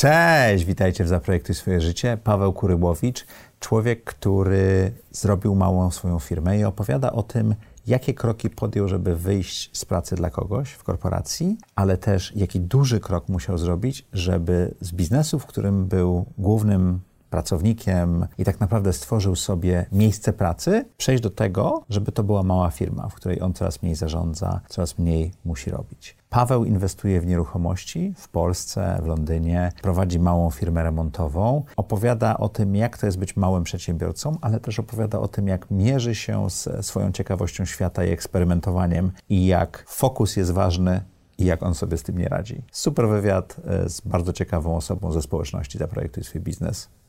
Cześć, witajcie w Zaprojektuj swoje życie. Paweł Kurybowicz, człowiek, który zrobił małą swoją firmę i opowiada o tym, jakie kroki podjął, żeby wyjść z pracy dla kogoś w korporacji, ale też jaki duży krok musiał zrobić, żeby z biznesu, w którym był głównym pracownikiem i tak naprawdę stworzył sobie miejsce pracy, przejść do tego, żeby to była mała firma, w której on coraz mniej zarządza, coraz mniej musi robić. Paweł inwestuje w nieruchomości w Polsce, w Londynie, prowadzi małą firmę remontową. Opowiada o tym, jak to jest być małym przedsiębiorcą, ale też opowiada o tym, jak mierzy się z swoją ciekawością świata i eksperymentowaniem i jak fokus jest ważny i jak on sobie z tym nie radzi. Super wywiad e, z bardzo ciekawą osobą ze społeczności Zaprojektuj swój biznes.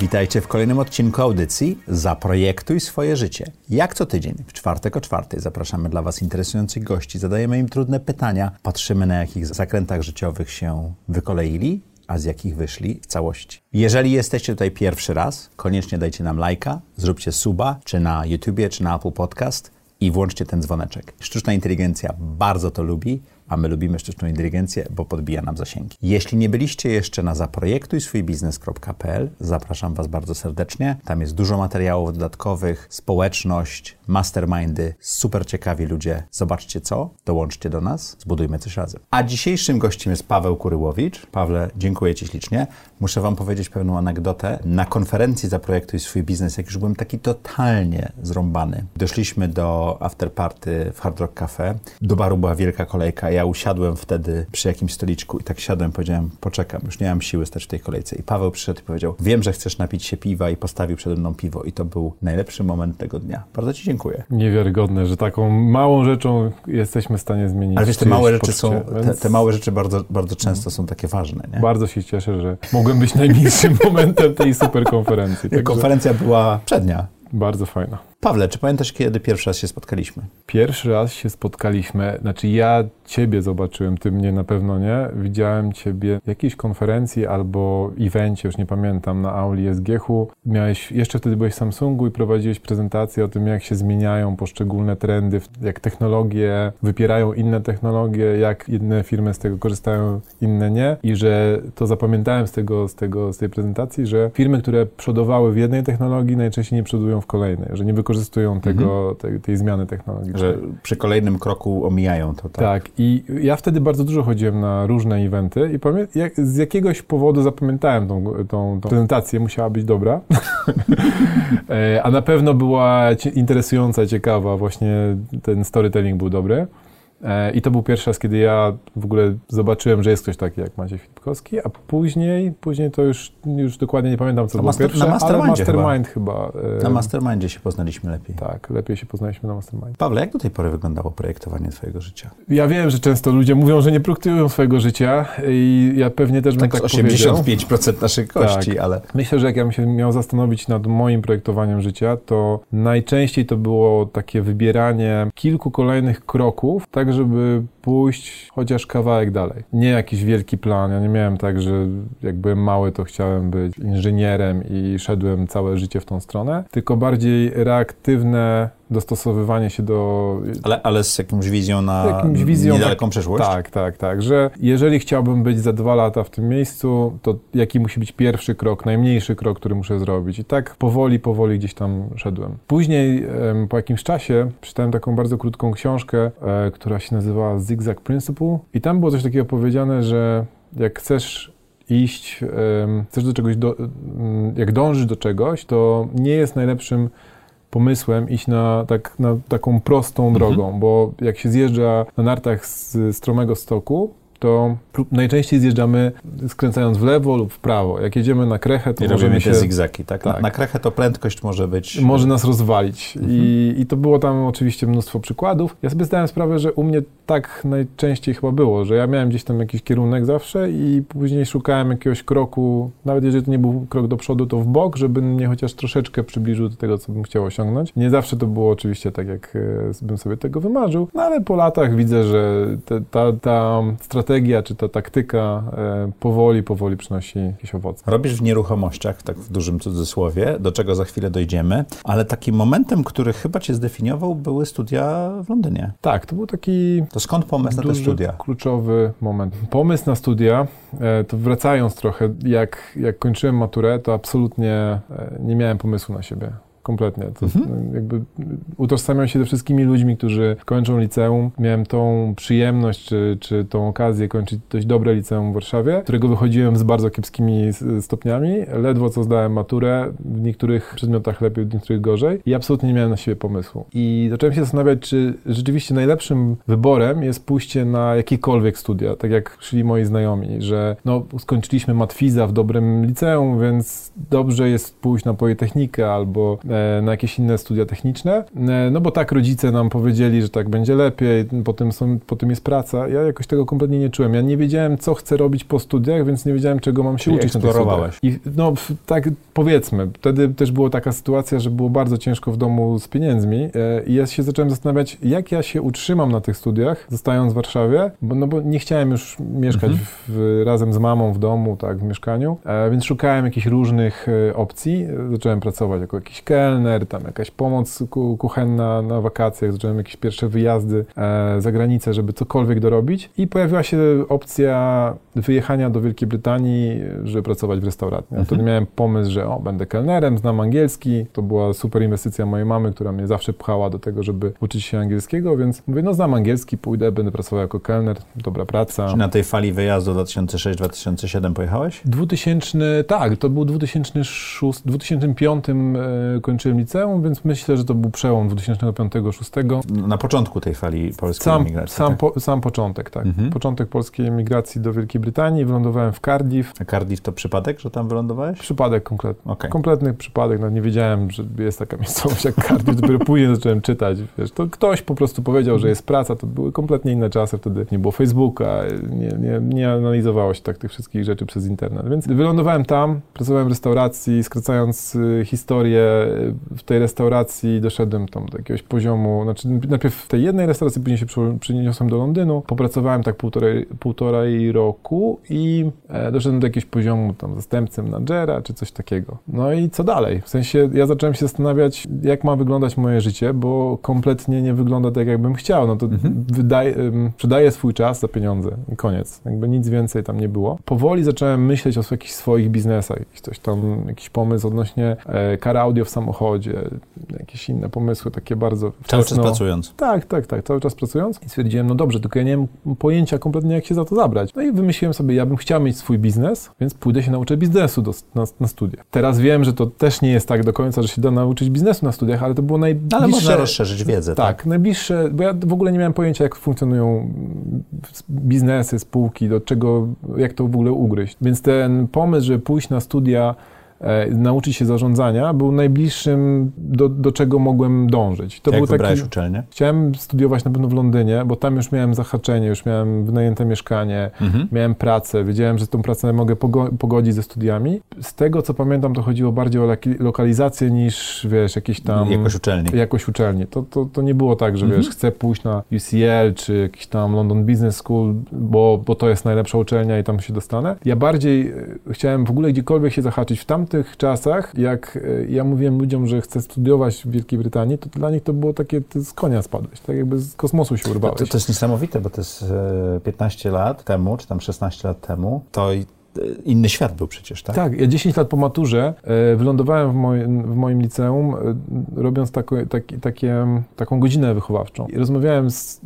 Witajcie w kolejnym odcinku audycji Zaprojektuj swoje życie. Jak co tydzień, w czwartek o czwartej zapraszamy dla Was interesujących gości, zadajemy im trudne pytania, patrzymy na jakich zakrętach życiowych się wykoleili, a z jakich wyszli w całości. Jeżeli jesteście tutaj pierwszy raz, koniecznie dajcie nam lajka, zróbcie suba, czy na YouTubie, czy na Apple Podcast i włączcie ten dzwoneczek. Sztuczna inteligencja bardzo to lubi, a my lubimy sztuczną inteligencję, bo podbija nam zasięgi. Jeśli nie byliście jeszcze na zaprojektujswójbiznes.pl, zapraszam Was bardzo serdecznie. Tam jest dużo materiałów dodatkowych, społeczność, mastermindy, super ciekawi ludzie. Zobaczcie co, dołączcie do nas, zbudujmy coś razem. A dzisiejszym gościem jest Paweł Kuryłowicz. Pawle, dziękuję Ci ślicznie. Muszę Wam powiedzieć pewną anegdotę. Na konferencji Zaprojektuj swój biznes, jak już byłem taki totalnie zrąbany, doszliśmy do afterparty w Hard Rock Cafe. Do baru była wielka kolejka. Ja usiadłem wtedy przy jakimś stoliczku i tak siadłem, powiedziałem, poczekam, już nie mam siły stać w tej kolejce. I Paweł przyszedł i powiedział, wiem, że chcesz napić się piwa i postawił przede mną piwo. I to był najlepszy moment tego dnia. Bardzo Ci dziękuję. Niewiarygodne, że taką małą rzeczą jesteśmy w stanie zmienić. Ale wiesz, te małe rzeczy są, te, te, małe rzeczy bardzo, bardzo często są takie ważne, nie? Bardzo się cieszę, że mogłem być najmniejszym momentem tej super konferencji. Także... Konferencja była przednia. Bardzo fajna. Pawle, czy pamiętasz, kiedy pierwszy raz się spotkaliśmy? Pierwszy raz się spotkaliśmy, znaczy ja Ciebie zobaczyłem, Ty mnie na pewno nie. Widziałem Ciebie w jakiejś konferencji albo evencie, już nie pamiętam, na auli SGH-u. Miałeś, jeszcze wtedy byłeś w Samsungu i prowadziłeś prezentację o tym, jak się zmieniają poszczególne trendy, jak technologie wypierają inne technologie, jak jedne firmy z tego korzystają, inne nie. I że to zapamiętałem z, tego, z, tego, z tej prezentacji, że firmy, które przodowały w jednej technologii, najczęściej nie przodują w kolejnej, że nie wykorzystują tego, mhm. tej, tej zmiany technologicznej. Że przy kolejnym kroku omijają to. Tak? tak. I ja wtedy bardzo dużo chodziłem na różne eventy i pamię- jak, z jakiegoś powodu zapamiętałem tą, tą, tą prezentację, musiała być dobra. E, a na pewno była interesująca, ciekawa, właśnie ten storytelling był dobry. E, I to był pierwszy raz, kiedy ja w ogóle zobaczyłem, że jest ktoś taki jak Maciej Filipkowski, a później, później to już, już dokładnie nie pamiętam, co to było master, pierwsze, na ale Mastermind chyba. chyba. Na Mastermindzie się poznaliśmy lepiej. Tak, lepiej się poznaliśmy na Mastermind. Pawle, jak do tej pory wyglądało projektowanie twojego życia? Ja wiem, że często ludzie mówią, że nie projektują swojego życia i ja pewnie też bym tak, tak 85% powiedział. naszych kości, tak. ale... Myślę, że jak ja bym się miał zastanowić nad moim projektowaniem życia, to najczęściej to było takie wybieranie kilku kolejnych kroków, tak żeby pójść chociaż kawałek dalej. Nie jakiś wielki plan. Ja nie miałem tak, że jak byłem mały, to chciałem być inżynierem i szedłem całe życie w tą stronę, tylko bardziej reaktywne dostosowywanie się do... Ale, ale z jakąś wizją na jakimś wizją, niedaleką tak, przyszłość? Tak, tak, tak, że jeżeli chciałbym być za dwa lata w tym miejscu, to jaki musi być pierwszy krok, najmniejszy krok, który muszę zrobić. I tak powoli, powoli gdzieś tam szedłem. Później, po jakimś czasie, czytałem taką bardzo krótką książkę, e, która się nazywała Zigzag Principle i tam było coś takiego powiedziane, że jak chcesz iść, chcesz do czegoś, do, jak dążysz do czegoś, to nie jest najlepszym pomysłem iść na, tak, na taką prostą mhm. drogą, bo jak się zjeżdża na nartach z stromego stoku, to najczęściej zjeżdżamy skręcając w lewo lub w prawo. Jak jedziemy na krechę, to I możemy robimy się... te zigzagi, tak? tak. Na, na krechę to prędkość może być... Może nas rozwalić. Mhm. I, I to było tam oczywiście mnóstwo przykładów. Ja sobie zdałem sprawę, że u mnie tak najczęściej chyba było, że ja miałem gdzieś tam jakiś kierunek zawsze i później szukałem jakiegoś kroku, nawet jeżeli to nie był krok do przodu, to w bok, żeby mnie chociaż troszeczkę przybliżył do tego, co bym chciał osiągnąć. Nie zawsze to było oczywiście tak, jak e, bym sobie tego wymarzył, no ale po latach widzę, że te, ta, ta strategia czy ta taktyka e, powoli, powoli przynosi jakieś owoce. Robisz w nieruchomościach, tak w dużym cudzysłowie, do czego za chwilę dojdziemy, ale takim momentem, który chyba cię zdefiniował, były studia w Londynie. Tak, to był taki To skąd pomysł na te studia? kluczowy moment. Pomysł na studia, e, to wracając trochę, jak, jak kończyłem maturę, to absolutnie e, nie miałem pomysłu na siebie. Kompletnie. To Mhm. jakby utożsamiam się ze wszystkimi ludźmi, którzy kończą liceum. Miałem tą przyjemność, czy, czy tą okazję kończyć dość dobre liceum w Warszawie, którego wychodziłem z bardzo kiepskimi stopniami. Ledwo co zdałem maturę, w niektórych przedmiotach lepiej, w niektórych gorzej i absolutnie nie miałem na siebie pomysłu. I zacząłem się zastanawiać, czy rzeczywiście najlepszym wyborem jest pójście na jakiekolwiek studia, tak jak szli moi znajomi, że no, skończyliśmy matwiza w dobrym liceum, więc dobrze jest pójść na Politechnikę albo e, na jakieś inne studia techniczne, e, no bo tak rodzice nam powiedzieli, że tak będzie lepiej, potem, są, potem jest praca. Ja jakoś tego kompletnie nie czułem. Ja nie wiedziałem, co chcę robić po studiach, więc nie wiedziałem, czego mam się Czyli uczyć eksplorowałeś. I no tak powiedzmy, wtedy też była taka sytuacja, że było bardzo ciężko w domu z pieniędzmi e, i ja się zacząłem zastanawiać, jak ja się utrzymam na tych studiach, zostając w Warszawie, bo, no bo nie chciałem już mieszkać Mhm. w, razem z mamą w domu, tak, w mieszkaniu, e, więc szukałem jakichś różnych e, opcji. E, Zacząłem pracować jako jakiś kelner, tam jakaś pomoc ku, kuchenna na wakacjach, zacząłem jakieś pierwsze wyjazdy e, za granicę, żeby cokolwiek dorobić i pojawiła się opcja wyjechania do Wielkiej Brytanii, żeby pracować w restauracji. Ja wtedy miałem pomysł, że o, będę kelnerem, znam angielski. To była super inwestycja mojej mamy, która mnie zawsze pchała do tego, żeby uczyć się angielskiego, więc mówię, no znam angielski, pójdę, będę pracował jako kelner, dobra praca. Czy na tej fali wyjazdu 2006-2007 pojechałeś? 2000, tak, to był 2006, w 2005 e, kończyłem liceum, więc myślę, że to był przełom 2005-2006. Na początku tej fali polskiej Sam, emigracji. sam, tak? po, sam początek, tak. Mhm. Początek polskiej emigracji do Wielkiej Brytanii, wylądowałem w Cardiff. A Cardiff to przypadek, że tam wylądowałeś? Przypadek kompletny. Okej. Kompletny przypadek, no nie wiedziałem, że jest taka miejscowość jak Cardiff, dopiero później zacząłem czytać, wiesz, to ktoś po prostu powiedział, że jest praca, to były kompletnie inne czasy, wtedy nie było Facebooka, nie, nie, nie analizowało się tak tych wszystkich rzeczy przez internet, więc wylądowałem tam, pracowałem w restauracji, skracając y, historię, w tej restauracji doszedłem tam do jakiegoś poziomu, znaczy najpierw w tej jednej restauracji, później się przeniosłem do Londynu, popracowałem tak półtorej, półtorej roku i e, doszedłem do jakiegoś poziomu tam zastępcy menadżera, czy coś takiego. No i co dalej? W sensie ja zacząłem się zastanawiać, jak ma wyglądać moje życie, bo kompletnie nie wygląda tak, jakbym chciał. No to wydaje, ym, sprzedaję swój czas za pieniądze i koniec. Jakby nic więcej tam nie było. Powoli zacząłem myśleć o jakichś swoich biznesach, jakiś coś tam, jakiś pomysł odnośnie e, kar audio w samochodzie, jakieś inne pomysły takie bardzo Cały czas pracując. tak, tak, tak, cały czas pracując. I stwierdziłem, no dobrze, tylko ja nie mam pojęcia kompletnie, jak się za to zabrać. No i wymyśliłem sobie, ja bym chciał mieć swój biznes, więc pójdę się nauczę biznesu do, na, na studiach. Teraz wiem, że to też nie jest tak do końca, że się da nauczyć biznesu na studiach, ale to było najbliższe... Ale można rozszerzyć wiedzę, tak? Tak, najbliższe, bo ja w ogóle nie miałem pojęcia, jak funkcjonują biznesy, spółki, do czego, jak to w ogóle ugryźć. Więc ten pomysł, żeby pójść na studia, nauczyć się zarządzania, był najbliższym, do, do czego mogłem dążyć. To Jak był wybrałeś taki... uczelnię? Chciałem studiować na pewno w Londynie, bo tam już miałem zahaczenie, już miałem wynajęte mieszkanie, Mhm. miałem pracę, wiedziałem, że tą pracę mogę pogo- pogodzić ze studiami. Z tego, co pamiętam, to chodziło bardziej o lokalizację niż, wiesz, jakieś tam... Jakoś uczelni. Jakoś uczelni. To, to, to nie było tak, że Mhm. wiesz, chcę pójść na UCL czy jakiś tam London Business School, bo, bo to jest najlepsza uczelnia i tam się dostanę. Ja bardziej e, chciałem w ogóle gdziekolwiek się zahaczyć. W tamtych czasach, jak e, ja mówiłem ludziom, że chcę studiować w Wielkiej Brytanii, to dla nich to było takie, z konia spadłeś, tak jakby z kosmosu się To, urwałeś. to, to jest niesamowite, bo to jest e, 15 lat temu, czy tam 16 lat temu, to e, inny świat był przecież, tak? Tak, ja 10 lat po maturze e, wylądowałem w, moim- w moim liceum, e, robiąc tako, taki, takie, taką godzinę wychowawczą. I rozmawiałem z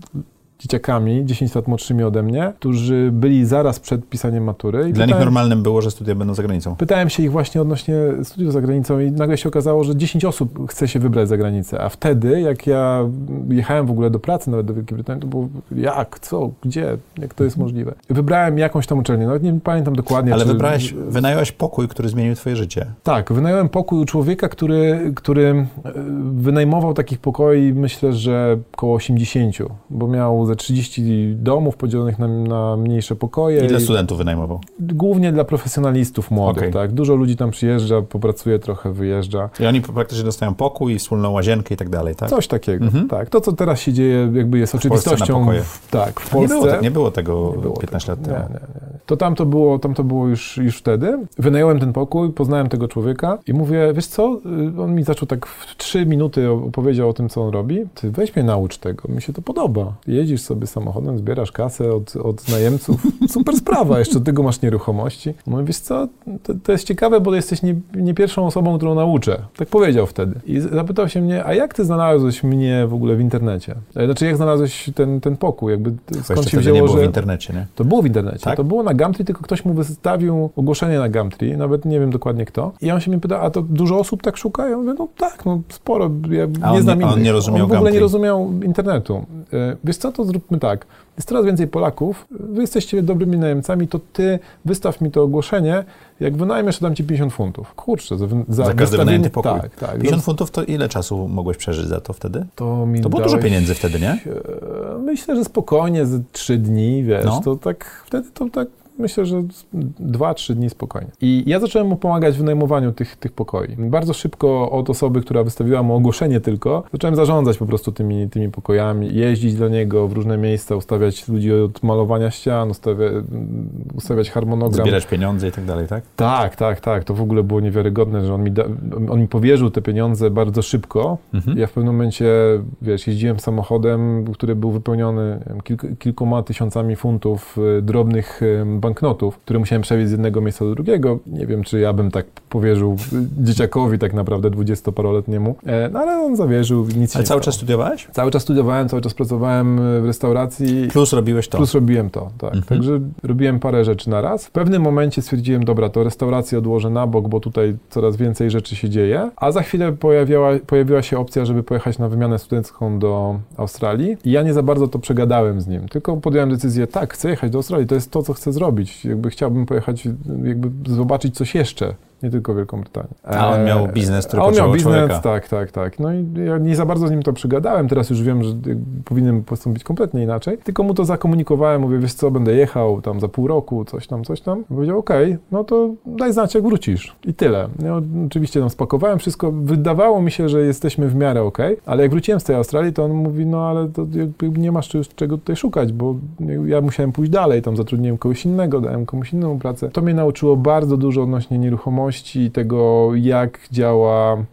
dzieciakami, 10 lat młodszymi ode mnie, którzy byli zaraz przed pisaniem matury. I Dla pytałem, nich normalnym było, że studia będą za granicą. Pytałem się ich właśnie odnośnie studiów za granicą i nagle się okazało, że 10 osób chce się wybrać za granicę, a wtedy, jak ja jechałem w ogóle do pracy nawet do Wielkiej Brytanii, to było jak, co, gdzie, jak to jest możliwe. Wybrałem jakąś tam uczelnię, nawet nie pamiętam dokładnie. Ale czy- wybrałeś, wynająłeś pokój, który zmienił twoje życie. Tak, wynająłem pokój u człowieka, który, który e, wynajmował takich pokoi, myślę, że około 80, bo miał ze 30 domów podzielonych na, na mniejsze pokoje. Ile i- studentów wynajmował? Głównie dla profesjonalistów młodych, Okej. tak. Dużo ludzi tam przyjeżdża, popracuje trochę, wyjeżdża. I oni praktycznie dostają pokój, wspólną łazienkę i tak dalej, tak? Coś takiego, Mhm. tak. To, co teraz się dzieje, jakby jest na oczywistością. w, tak, w nie, Polsce. było, te- nie było tego Nie było 15 tego. lat temu. Nie, nie, nie. To tam to było, tam to było już, już wtedy. Wynająłem ten pokój, poznałem tego człowieka i mówię, wiesz co, Y, on mi zaczął tak w trzy minuty opowiedział o tym, co on robi. Ty weź mnie naucz tego, mi się to podoba. Jedziesz sobie samochodem, zbierasz kasę od, od najemców. Super sprawa, jeszcze do tego masz nieruchomości. Mówię, wiesz co, to, to jest ciekawe, bo jesteś nie, nie pierwszą osobą, którą nauczę. Tak powiedział wtedy. I zapytał się mnie, a jak ty znalazłeś mnie w ogóle w internecie? E, Znaczy, jak znalazłeś ten, ten pokój? Jakby, skąd się wzięło, nie było że... w internecie, nie? To było w internecie. Tak? To było na Gumtree, tylko ktoś mu wystawił ogłoszenie na Gumtree, nawet nie wiem dokładnie kto. I on się mnie pyta, a to dużo osób tak szuka? Ja mówię, no tak, no sporo. Ja A on nie znam nie- on innych. nie rozumiał On w ogóle nie Gumtree. rozumiał internetu. E, Wiesz co, to zróbmy tak. Jest coraz więcej Polaków, wy jesteście dobrymi najemcami, to ty wystaw mi to ogłoszenie, jak wynajmiesz, to dam ci 50 funtów. Kurczę, za, za, Za każdy wynajęty pokój. Tak, tak. 50 funtów to ile czasu mogłeś przeżyć za to wtedy? to, mi To było dużo dałeś- pieniędzy wtedy, nie? Myślę, że spokojnie, z trzy dni, wiesz, No. to tak, wtedy to tak, myślę, że z- dwa, trzy dni spokojnie. I ja zacząłem mu pomagać w wynajmowaniu tych, tych pokoi. Bardzo szybko od osoby, która wystawiła mu ogłoszenie tylko, zacząłem zarządzać po prostu tymi, tymi pokojami, jeździć do niego w różne miejsca, ustawiać ludzi od malowania ścian, ustawia, ustawiać harmonogram. Zbierać pieniądze i tak dalej, tak? Tak, tak, tak. To w ogóle było niewiarygodne, że on mi, da, on mi powierzył te pieniądze bardzo szybko. Mhm. Ja w pewnym momencie, wiesz, jeździłem samochodem, który był wypełniony kilk, kilkoma tysiącami funtów e, drobnych e, banknotów, które musiałem przewieźć z jednego miejsca do drugiego. Nie wiem, czy ja bym tak powierzył dzieciakowi tak naprawdę dwudziestoparoletniemu, e, no ale on zawierzył, nic się Ale cały stało. czas studiowałeś? Cały czas studiowałem, cały czas pracowałem e, w restauracji. Plus robiłeś to. Plus robiłem to, tak. Mhm. Także robiłem parę rzeczy na raz. W pewnym momencie stwierdziłem, dobra, to restaurację odłożę na bok, bo tutaj coraz więcej rzeczy się dzieje. A za chwilę pojawiała, pojawiła się opcja, żeby pojechać na wymianę studencką do Australii. I ja nie za bardzo to przegadałem z nim, tylko podjąłem decyzję, tak, chcę jechać do Australii, to jest to, co chcę zrobić. Jakby chciałbym pojechać, jakby zobaczyć coś jeszcze. Nie tylko Wielką Brytanię. A on miał biznes, który A on miał biznes, człowieka. tak, tak, tak. No i ja nie za bardzo z nim to przegadałem. Teraz już wiem, że powinienem postąpić kompletnie inaczej. Tylko mu to zakomunikowałem, mówię, wiesz co, będę jechał tam za pół roku, coś tam, coś tam. I powiedział, okej, no to daj znać, jak wrócisz. I tyle. Ja oczywiście tam spakowałem wszystko. Wydawało mi się, że jesteśmy w miarę okej, ale jak wróciłem z tej Australii, to on mówi, no ale to nie masz już czego tutaj szukać, bo ja musiałem pójść dalej, tam zatrudniłem kogoś innego, dałem komuś innemu pracę. To mnie nauczyło bardzo dużo odnośnie nieruchomości tego, jak działa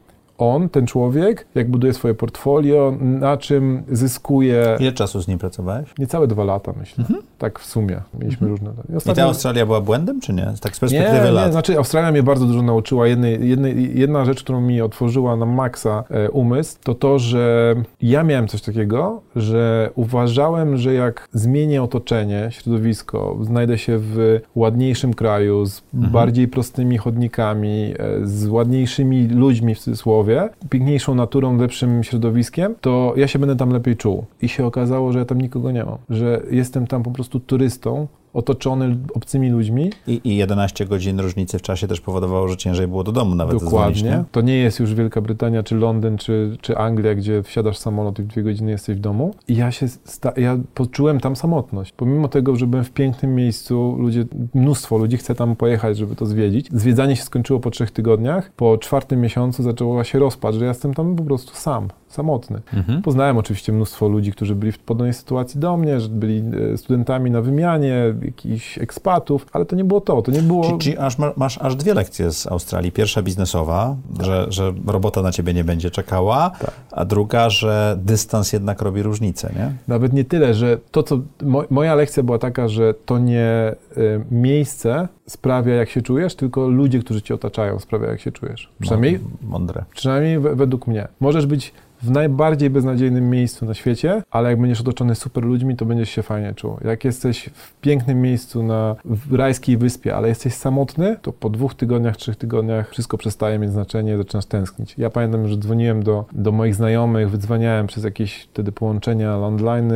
on, ten człowiek, jak buduje swoje portfolio, na czym zyskuje Ile czasu z nim pracowałeś? niecałe dwa lata, myślę. Tak w sumie. Mieliśmy różne... I I ostatnio- ta Australia była błędem, czy nie? Tak z nie, perspektywy nie, lat. znaczy Australia mnie bardzo dużo nauczyła. Jednej, jednej, jedna rzecz, którą mi otworzyła na maksa e, umysł, to to, że ja miałem coś takiego, że uważałem, że jak zmienię otoczenie, środowisko, znajdę się w ładniejszym kraju, z Mhm. bardziej prostymi chodnikami, e, z ładniejszymi ludźmi w cudzysłowie, piękniejszą naturą, lepszym środowiskiem, to ja się będę tam lepiej czuł. I się okazało, że ja tam nikogo nie mam, że jestem tam po prostu turystą, otoczony obcymi ludźmi, I, I 11 godzin różnicy w czasie też powodowało, że ciężej było do domu nawet Dokładnie. nie? To nie jest już Wielka Brytania, czy Londyn, czy, czy Anglia, gdzie wsiadasz w samolot i w dwie godziny jesteś w domu. I ja się sta- ja poczułem tam samotność. Pomimo tego, że byłem w pięknym miejscu, ludzie, mnóstwo ludzi chce tam pojechać, żeby to zwiedzić. Zwiedzanie się skończyło po trzech tygodniach. Po czwartym miesiącu zaczęła się rozpacz, że ja jestem tam po prostu sam, samotny. Mhm. Poznałem oczywiście mnóstwo ludzi, którzy byli w podobnej sytuacji do mnie, że byli e, studentami na wymianie, jakichś ekspatów, ale to nie było to, to nie było... Czyli, czyli aż, ma- masz aż dwie lekcje z Australii. Pierwsza biznesowa, że, że robota na ciebie nie będzie czekała, Tak. a druga, że dystans jednak robi różnicę, nie? Nawet nie tyle, że to, co. Mo, moja lekcja była taka, że to nie y, miejsce sprawia, jak się czujesz, tylko ludzie, którzy cię otaczają, sprawia, jak się czujesz. Przynajmniej, Mądre. przynajmniej we, według mnie. Możesz być w najbardziej beznadziejnym miejscu na świecie, ale jak będziesz otoczony super ludźmi, to będziesz się fajnie czuł. Jak jesteś w pięknym miejscu na rajskiej wyspie, ale jesteś samotny, to po dwóch tygodniach, trzech tygodniach wszystko przestaje mieć znaczenie, zaczynasz tęsknić. Ja pamiętam, że dzwoniłem do, do moich znajomych, wydzwaniałem przez jakieś wtedy połączenia landline,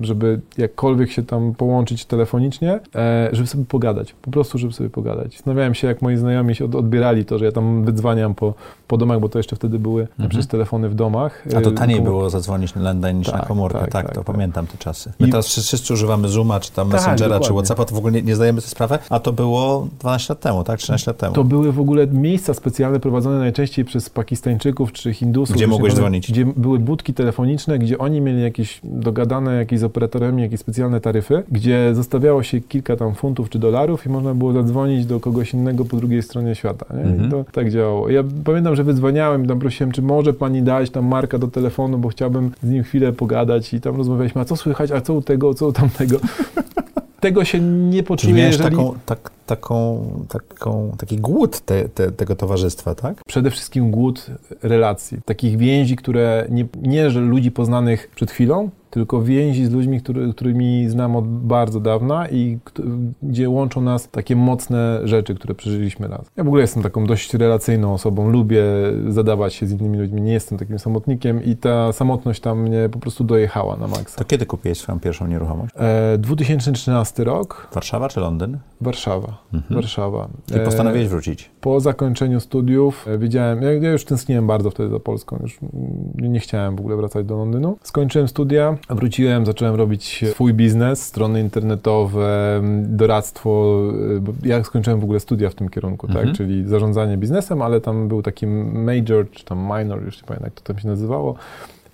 żeby jakkolwiek się tam połączyć telefonicznie, e, żeby sobie pogadać. Po prostu, żeby sobie pogadać. Zastanawiałem się, jak moi znajomi się od, odbierali to, że ja tam wydzwaniam po, po domach, bo to jeszcze wtedy były mhm. przez telefony w domach. A to taniej było zadzwonić na landline niż tak, na komórkę, tak, tak, tak to tak. pamiętam te czasy. My I... teraz wszyscy używamy Zooma, czy tam tak, Messengera, dokładnie. czy Whatsappa, to w ogóle nie, nie zdajemy sobie sprawy, a to było 12 lat temu, tak? 13 lat temu. To były w ogóle miejsca specjalne prowadzone najczęściej przez Pakistańczyków czy Hindusów. Gdzie mogłeś dzwonić? Gdzie były budki telefoniczne, gdzie oni mieli jakieś dogadane jakieś z operatorami, jakieś specjalne taryfy, gdzie zostawiało się kilka tam funtów czy dolarów i można było zadzwonić do kogoś innego po drugiej stronie świata. Nie? Mhm. I to tak działało. Ja pamiętam, że wydzwaniałem i tam prosiłem, czy może pani dać tam Marka do telefonu, bo chciałbym z nim chwilę pogadać i tam rozmawialiśmy, a co słychać, a co u tego, co u tamtego. tego się nie poczuję, jeżeli... taką, tak, taką, taką, taki głód te, te, tego towarzystwa, tak? Przede wszystkim głód relacji, takich więzi, które nie, nie że ludzi poznanych przed chwilą, tylko więzi z ludźmi, który, którymi znam od bardzo dawna i gdzie łączą nas takie mocne rzeczy, które przeżyliśmy raz. Ja w ogóle jestem taką dość relacyjną osobą, lubię zadawać się z innymi ludźmi, nie jestem takim samotnikiem i ta samotność tam mnie po prostu dojechała na maksa. To kiedy kupiłeś swoją pierwszą nieruchomość? E, 2013 rok. Warszawa czy Londyn? Warszawa. Mhm. Warszawa. I postanowiłeś wrócić? Po zakończeniu studiów e, wiedziałem, ja, ja już tęskniłem bardzo wtedy za Polską, już nie chciałem w ogóle wracać do Londynu. Skończyłem studia, Wróciłem, zacząłem robić swój biznes, strony internetowe, doradztwo. Ja skończyłem w ogóle studia w tym kierunku, tak? mhm. tak? czyli zarządzanie biznesem, ale tam był taki major, czy tam minor, już nie pamiętam jak to tam się nazywało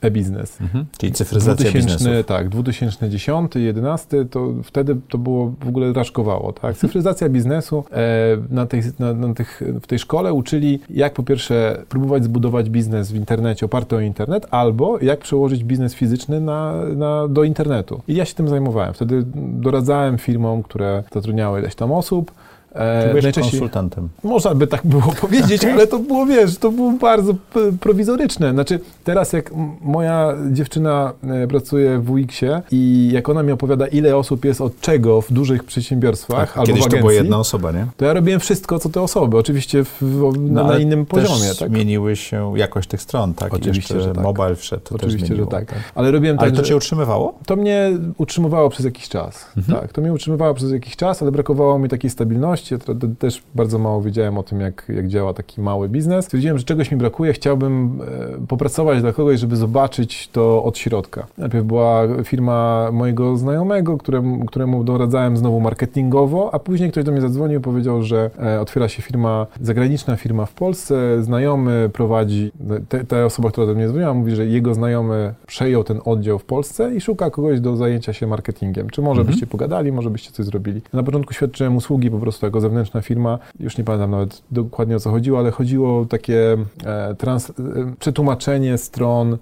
e-biznes. Mhm. Czyli cyfryzacja 2000, biznesu. Tak, 2010, 2011 to wtedy to było w ogóle raczkowało. Tak? Cyfryzacja biznesu e, na, tej, na, na tych, w tej szkole uczyli, jak po pierwsze próbować zbudować biznes w internecie oparty o internet, albo jak przełożyć biznes fizyczny na, na, do internetu. I ja się tym zajmowałem. Wtedy doradzałem firmom, które zatrudniały ileś tam osób, E, Byłeś konsultantem. Można by tak było powiedzieć, ale to było, wiesz, to było bardzo prowizoryczne. Znaczy, teraz jak moja dziewczyna e, pracuje w UX-ie i jak ona mi opowiada, ile osób jest od czego w dużych przedsiębiorstwach tak, albo kiedyś w agencji, to była jedna osoba, nie? To ja robiłem wszystko, co te osoby. Oczywiście w, no, na innym poziomie. Tak? zmieniły się jakość tych stron, tak? Oczywiście, że tak. mobile wszedł, to Oczywiście, że tak. tak. Ale robiłem ale tak, to cię utrzymywało? To mnie utrzymywało przez jakiś czas. Mhm. Tak, to mnie utrzymywało przez jakiś czas, ale brakowało mi takiej stabilności ja też bardzo mało wiedziałem o tym, jak, jak działa taki mały biznes. Stwierdziłem, że czegoś mi brakuje, chciałbym e, popracować dla kogoś, żeby zobaczyć to od środka. Najpierw była firma mojego znajomego, któremu, któremu doradzałem znowu marketingowo, a później ktoś do mnie zadzwonił i powiedział, że e, otwiera się firma, zagraniczna firma w Polsce, znajomy prowadzi, te, ta osoba, która do mnie dzwoniła, mówi, że jego znajomy przejął ten oddział w Polsce i szuka kogoś do zajęcia się marketingiem. Czy może mhm. byście pogadali, może byście coś zrobili. Na początku świadczyłem usługi po prostu jako zewnętrzna firma. Już nie pamiętam nawet dokładnie o co chodziło, ale chodziło o takie e, trans, e, przetłumaczenie stron e,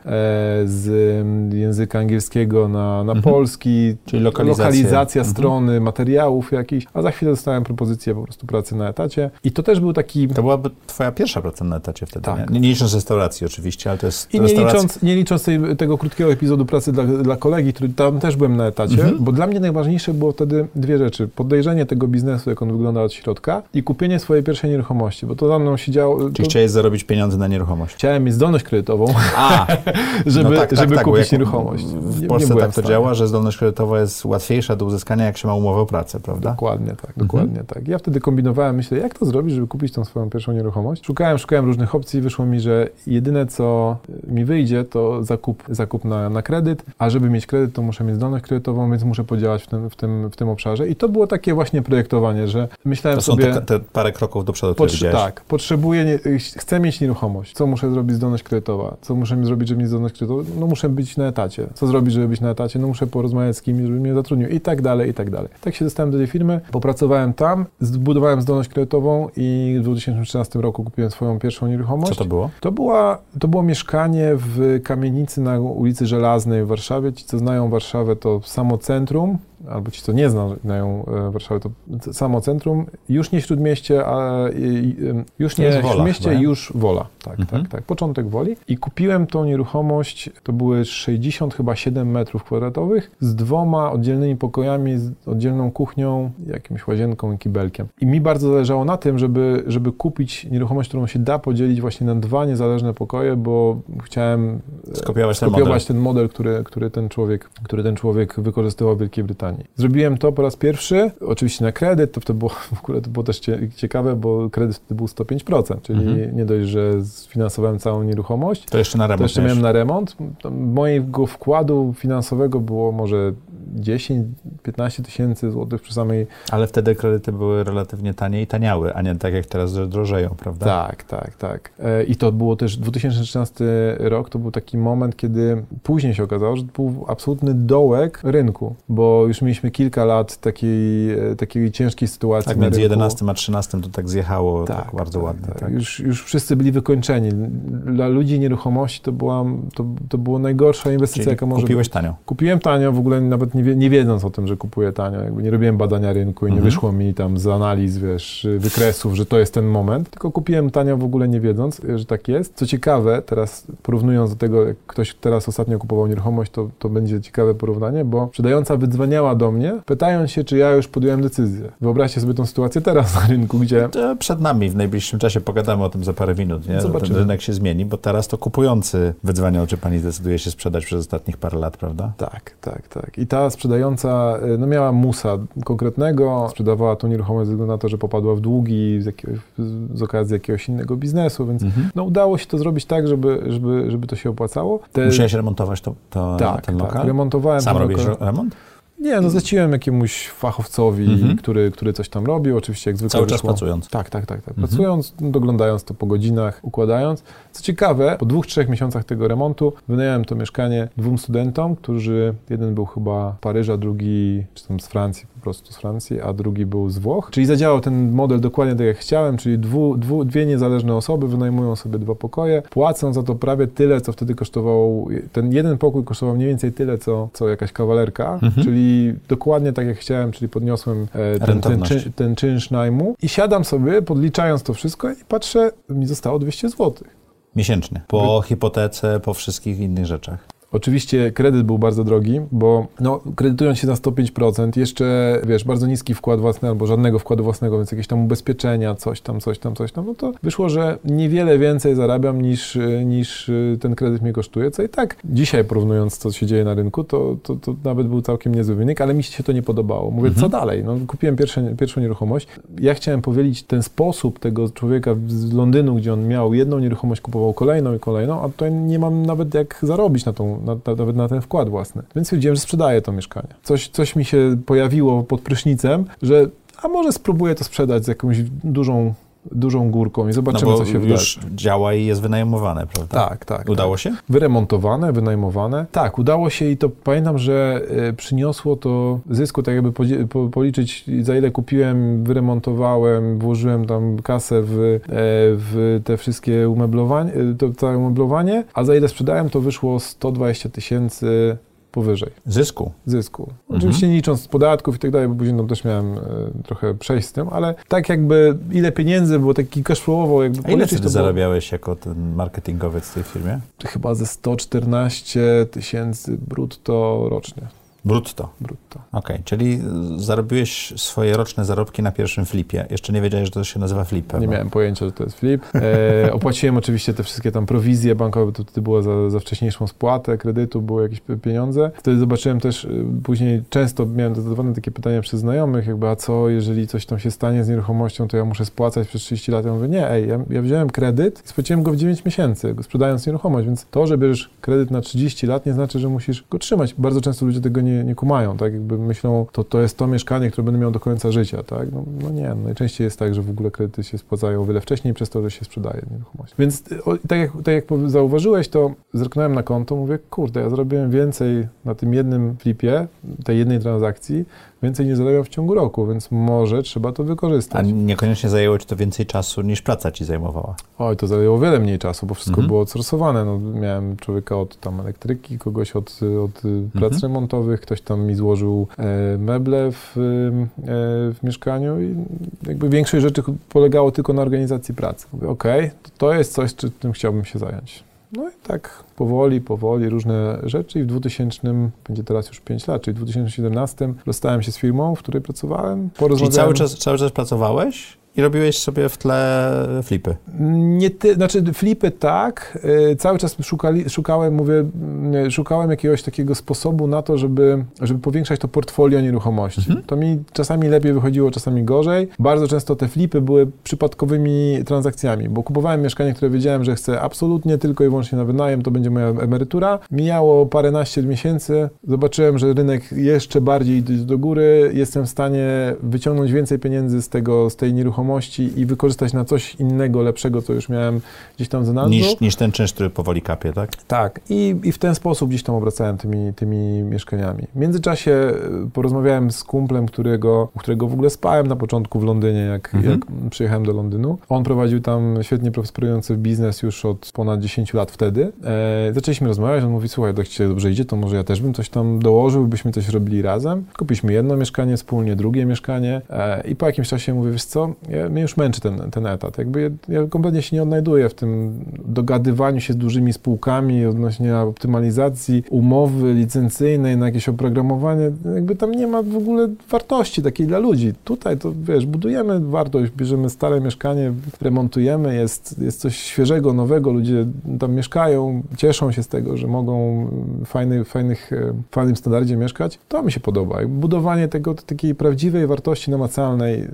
z języka angielskiego na, na mhm. polski, czyli lokalizacja mhm. strony, materiałów jakichś, a za chwilę dostałem propozycję po prostu pracy na etacie. I to też był taki... To byłaby twoja pierwsza praca na etacie wtedy, tak. nie? Nie licząc restauracji oczywiście, ale to jest I nie licząc, nie licząc tej, tego krótkiego epizodu pracy dla, dla kolegi, który tam też byłem na etacie, mhm. bo dla mnie najważniejsze było wtedy dwie rzeczy. Podejrzenie tego biznesu, jak on wygląda od środka i kupienie swojej pierwszej nieruchomości, bo to za mną się działo... Czyli to... chciałeś zarobić pieniądze na nieruchomość? Chciałem mieć zdolność kredytową, A, żeby, no tak, tak, żeby tak, kupić nieruchomość. W Polsce nie tak to działa, że zdolność kredytowa jest łatwiejsza do uzyskania, jak się ma umowę o pracę, prawda? Dokładnie tak, mhm. dokładnie tak. Ja wtedy kombinowałem, myślę, jak to zrobić, żeby kupić tą swoją pierwszą nieruchomość. Szukałem, szukałem różnych opcji i wyszło mi, że jedyne, co mi wyjdzie, to zakup, zakup na, na kredyt, a żeby mieć kredyt, to muszę mieć zdolność kredytową, więc muszę podziałać w tym, w tym, w tym obszarze. I to było takie właśnie projektowanie, że myślałem to sobie... Te, te parę kroków do przodu, Potrze- które Tak, potrzebuję, nie, chcę mieć nieruchomość. Co muszę zrobić zdolność kredytowa? Co muszę zrobić, żeby mieć zdolność kredytową? No muszę być na etacie. Co zrobić, żeby być na etacie? No muszę porozmawiać z kimś, żeby mnie zatrudnił i tak dalej, i tak dalej. Tak się dostałem do tej firmy, popracowałem tam, zbudowałem zdolność kredytową i w 2013 roku kupiłem swoją pierwszą nieruchomość. Co to było? To, była, to było mieszkanie w kamienicy na ulicy Żelaznej w Warszawie. Ci, co znają Warszawę, to samo centrum, albo ci, co nie znają e, Warszawy, to samo centrum, już nie śródmieście, a już nie śródmieście, już Wola. tak, Mhm. tak, tak. Początek Woli. I kupiłem tą nieruchomość, to były 60 chyba 7 metrów kwadratowych z dwoma oddzielnymi pokojami, z oddzielną kuchnią, jakimś łazienką i kibelkiem. I mi bardzo zależało na tym, żeby, żeby kupić nieruchomość, którą się da podzielić właśnie na dwa niezależne pokoje, bo chciałem e, Skopiować ten skopiować model. ten model, który, który, ten człowiek, który ten człowiek wykorzystywał w Wielkiej Brytanii. Zrobiłem to po raz pierwszy, oczywiście na kredyt, to wtedy było, w ogóle to było też cie- ciekawe, bo kredyt wtedy był 105%, czyli Mhm. nie dość, że sfinansowałem całą nieruchomość, To jeszcze na remont to jeszcze miałem na remont. To Mojego wkładu finansowego było może 10-15 tysięcy złotych przy samej... Ale wtedy kredyty były relatywnie tanie i taniały, a nie tak jak teraz, że drożeją, prawda? Tak, tak, tak. E, I to było też 2013 rok, to był taki moment, kiedy później się okazało, że to był absolutny dołek rynku, bo już mieliśmy kilka lat takiej, e, takiej ciężkiej sytuacji Tak między rynku. 11 a 13 to tak zjechało tak, bardzo ładnie. Tak, Już, już wszyscy byli wykończeni. Dla ludzi nieruchomości to była, to, to była najgorsza inwestycja, Czyli jaka może kupiłeś tanio. Kupiłem tanio, w ogóle nawet nie, nie wiedząc o tym, że kupuję tanio. Jakby nie robiłem badania rynku i nie Mhm. wyszło mi tam z analiz, wiesz, wykresów, że to jest ten moment, tylko kupiłem tanio w ogóle nie wiedząc, że tak jest. Co ciekawe, teraz porównując do tego, jak ktoś teraz ostatnio kupował nieruchomość, to, to będzie ciekawe porównanie, bo sprzedająca wydzwaniała do mnie, pytając się, czy ja już podjąłem decyzję. Wyobraźcie sobie tą sytuację teraz na rynku, gdzie To przed nami w najbliższym czasie pogadamy o tym za parę minut. Nie? Zobaczymy. Ten rynek się zmieni, bo teraz to kupujący wydzwaniał, czy pani zdecyduje się sprzedać przez ostatnich parę lat, prawda? Tak, tak, tak. I ta sprzedająca y, no miała musa konkretnego, sprzedawała tą nieruchomość ze względu na to, że popadła w długi z, jakiegoś, z okazji jakiegoś innego biznesu, więc Mhm. no, udało się to zrobić tak, żeby, żeby, żeby to się opłacało. Te, Musiałeś remontować to, to, tak, ten lokal? tak, remontowałem Sam robisz lokal. remont? Nie, no zleciłem jakiemuś fachowcowi, Mhm. który, który coś tam robił, oczywiście jak zwykle Cały czas wyszło. pracując. Tak, tak, tak. tak. Mhm. Pracując, doglądając to po godzinach, układając. Co ciekawe, po dwóch, trzech miesiącach tego remontu wynająłem to mieszkanie dwóm studentom, którzy, jeden był chyba z Paryża, drugi, czy tam z Francji, po prostu z Francji, a drugi był z Włoch. Czyli zadziałał ten model dokładnie tak jak chciałem, czyli dwu, dwu, dwie niezależne osoby wynajmują sobie dwa pokoje, płacą za to prawie tyle, co wtedy kosztował, ten jeden pokój kosztował mniej więcej tyle, co, co jakaś kawalerka, Mhm. czyli dokładnie tak jak chciałem, czyli podniosłem e, ten, ten, czyn, ten czynsz najmu i siadam sobie, podliczając to wszystko i patrzę, mi zostało 200 zł. Miesięcznie. Po hipotece, po wszystkich innych rzeczach. Oczywiście kredyt był bardzo drogi, bo no, kredytując się na 105%, jeszcze wiesz, bardzo niski wkład własny albo żadnego wkładu własnego, więc jakieś tam ubezpieczenia, coś tam, coś tam, coś tam, no to wyszło, że niewiele więcej zarabiam niż, y, niż y, ten kredyt mnie kosztuje, co i tak dzisiaj porównując co się dzieje na rynku, to, to, to nawet był całkiem niezły wynik, ale mi się to nie podobało. Mówię, Mhm. co dalej? No, kupiłem pierwsze, pierwszą nieruchomość. Ja chciałem powielić ten sposób tego człowieka z Londynu, gdzie on miał jedną nieruchomość, kupował kolejną i kolejną, a tutaj nie mam nawet jak zarobić na tą, na, na, nawet na ten wkład własny. Więc stwierdziłem, że sprzedaję to mieszkanie. Coś, coś mi się pojawiło pod prysznicem, że a może spróbuję to sprzedać z jakąś dużą, dużą górką i No zobaczymy, bo co się już wydarzy. działa i jest wynajmowane, prawda? Tak, tak. Udało tak. się? Wyremontowane, wynajmowane. Tak, udało się i to pamiętam, że y, przyniosło to zysku, tak jakby policzyć za ile kupiłem, wyremontowałem, włożyłem tam kasę w, e, w te wszystkie umeblowanie, to całe umeblowanie, a za ile sprzedałem, to wyszło 120 tysięcy powyżej Zysku. zysku. Mhm. Oczywiście nie licząc podatków i tak dalej, bo później no, też miałem e, trochę przejść z tym, ale tak jakby ile pieniędzy było taki cashflowowo, jakby A ile było zarabiałeś jako ten marketingowiec w tej firmie? chyba ze 114 tysięcy brutto rocznie. Brutto. Brutto. Okej, czyli y, zarobiłeś swoje roczne zarobki na pierwszym flipie. Jeszcze nie wiedziałeś, że to się nazywa flip. Nie miałem pojęcia, że to jest flip. E, opłaciłem oczywiście te wszystkie tam prowizje bankowe, to wtedy było za, za wcześniejszą spłatę kredytu, były jakieś pieniądze. Wtedy zobaczyłem też, y, później często miałem zadawane takie pytania przez znajomych, jakby a co, jeżeli coś tam się stanie z nieruchomością, to ja muszę spłacać przez 30 lat. Ja mówię, nie, ej, ja, ja wziąłem kredyt i spłaciłem go w 9 miesięcy, sprzedając nieruchomość, więc to, że bierzesz kredyt na 30 lat, nie znaczy, że musisz go trzymać. Bardzo często ludzie tego nie, nie kumają, tak, jakby myślą, to, to jest to mieszkanie, które będę miał do końca życia, tak, no, no nie, no, najczęściej jest tak, że w ogóle kredyty się spłacają o wiele wcześniej przez to, że się sprzedaje nieruchomość. Więc o, tak, jak, tak jak zauważyłeś, to zerknąłem na konto, mówię, kurde, ja zrobiłem więcej na tym jednym flipie, tej jednej transakcji, więcej nie zarabiam w ciągu roku, więc może trzeba to A wykorzystać. niekoniecznie zajęło ci to więcej czasu niż praca ci zajmowała. Oj, to zajęło wiele mniej czasu, bo wszystko Mhm. było outsourcowane. No, miałem człowieka od tam elektryki, kogoś od, od y, prac Mhm. remontowych, ktoś tam mi złożył e, meble w, y, e, w mieszkaniu i jakby większość rzeczy polegało tylko na organizacji pracy. Mówię, okej, to, to jest coś, czy, czym chciałbym się zająć. No i tak powoli, powoli różne rzeczy i w 2000, będzie teraz już 5 lat, czyli w 2017 rozstałem się z firmą, w której pracowałem. Czyli Porozmawiałem- cały czas, cały czas pracowałeś i robiłeś sobie w tle flipy. Nie ty, znaczy flipy tak, y, cały czas szukali, szukałem, mówię, y, szukałem jakiegoś takiego sposobu na to, żeby, żeby powiększać to portfolio nieruchomości. Mhm. To mi czasami lepiej wychodziło, czasami gorzej. Bardzo często te flipy były przypadkowymi transakcjami, bo kupowałem mieszkanie, które wiedziałem, że chcę absolutnie tylko i wyłącznie na wynajem, to będzie moja emerytura. Mijało paręnaście miesięcy, zobaczyłem, że rynek jeszcze bardziej idzie do góry, jestem w stanie wyciągnąć więcej pieniędzy z tego, z tej nieruchomości i wykorzystać na coś innego, lepszego, co już miałem gdzieś tam za nazwą. Niż, niż ten czynsz, który powoli kapie, tak? Tak, i, i w ten sposób gdzieś tam obracałem tymi, tymi mieszkaniami. W międzyczasie y, porozmawiałem z kumplem, którego, u którego w ogóle spałem na początku w Londynie, jak, Mhm. jak przyjechałem do Londynu. On prowadził tam świetnie prosperujący biznes już od ponad 10 lat wtedy. E, zaczęliśmy rozmawiać, on mówi, słuchaj, jak ci dobrze idzie, to może ja też bym coś tam dołożył, byśmy coś robili razem. Kupiliśmy jedno mieszkanie wspólnie, drugie mieszkanie e, i po jakimś czasie mówię, wiesz co, ja, mnie już męczy ten, ten etat. Jakby ja, ja kompletnie się nie odnajduję w tym dogadywaniu się z dużymi spółkami odnośnie optymalizacji umowy licencyjnej na jakieś oprogramowanie. Jakby tam nie ma w ogóle wartości takiej dla ludzi. Tutaj to, wiesz, budujemy wartość, bierzemy stare mieszkanie, remontujemy, jest, jest coś świeżego, nowego, ludzie tam mieszkają, cieszą się z tego, że mogą w fajny, fajnych, e, fajnym standardzie mieszkać. To mi się podoba. Budowanie tego, takiej prawdziwej wartości namacalnej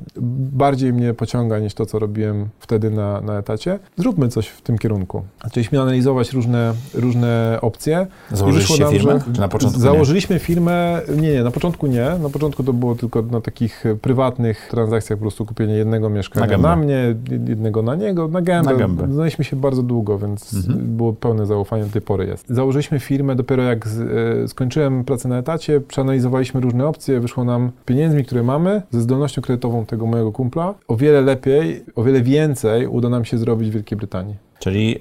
bardziej mnie pociąga niż to, co robiłem wtedy na, na etacie. Zróbmy coś w tym kierunku. Zaczęliśmy analizować różne, różne opcje. Założyliście nam, firmę? na początku nie? Założyliśmy firmę, nie, nie, na początku nie. Na początku to było tylko na takich prywatnych transakcjach, po prostu kupienie jednego mieszkania Na na, mnie, jednego na niego, na gębę. Na gębę. Znaliśmy się bardzo długo, więc Mhm. było pełne zaufanie, do tej pory jest. Założyliśmy firmę dopiero jak z, e, skończyłem pracę na etacie, przeanalizowaliśmy różne opcje, wyszło nam pieniędzmi, które mamy, ze zdolnością kredytową tego mojego kumpla, o wiele lepiej, o wiele więcej uda nam się zrobić w Wielkiej Brytanii. Czyli y,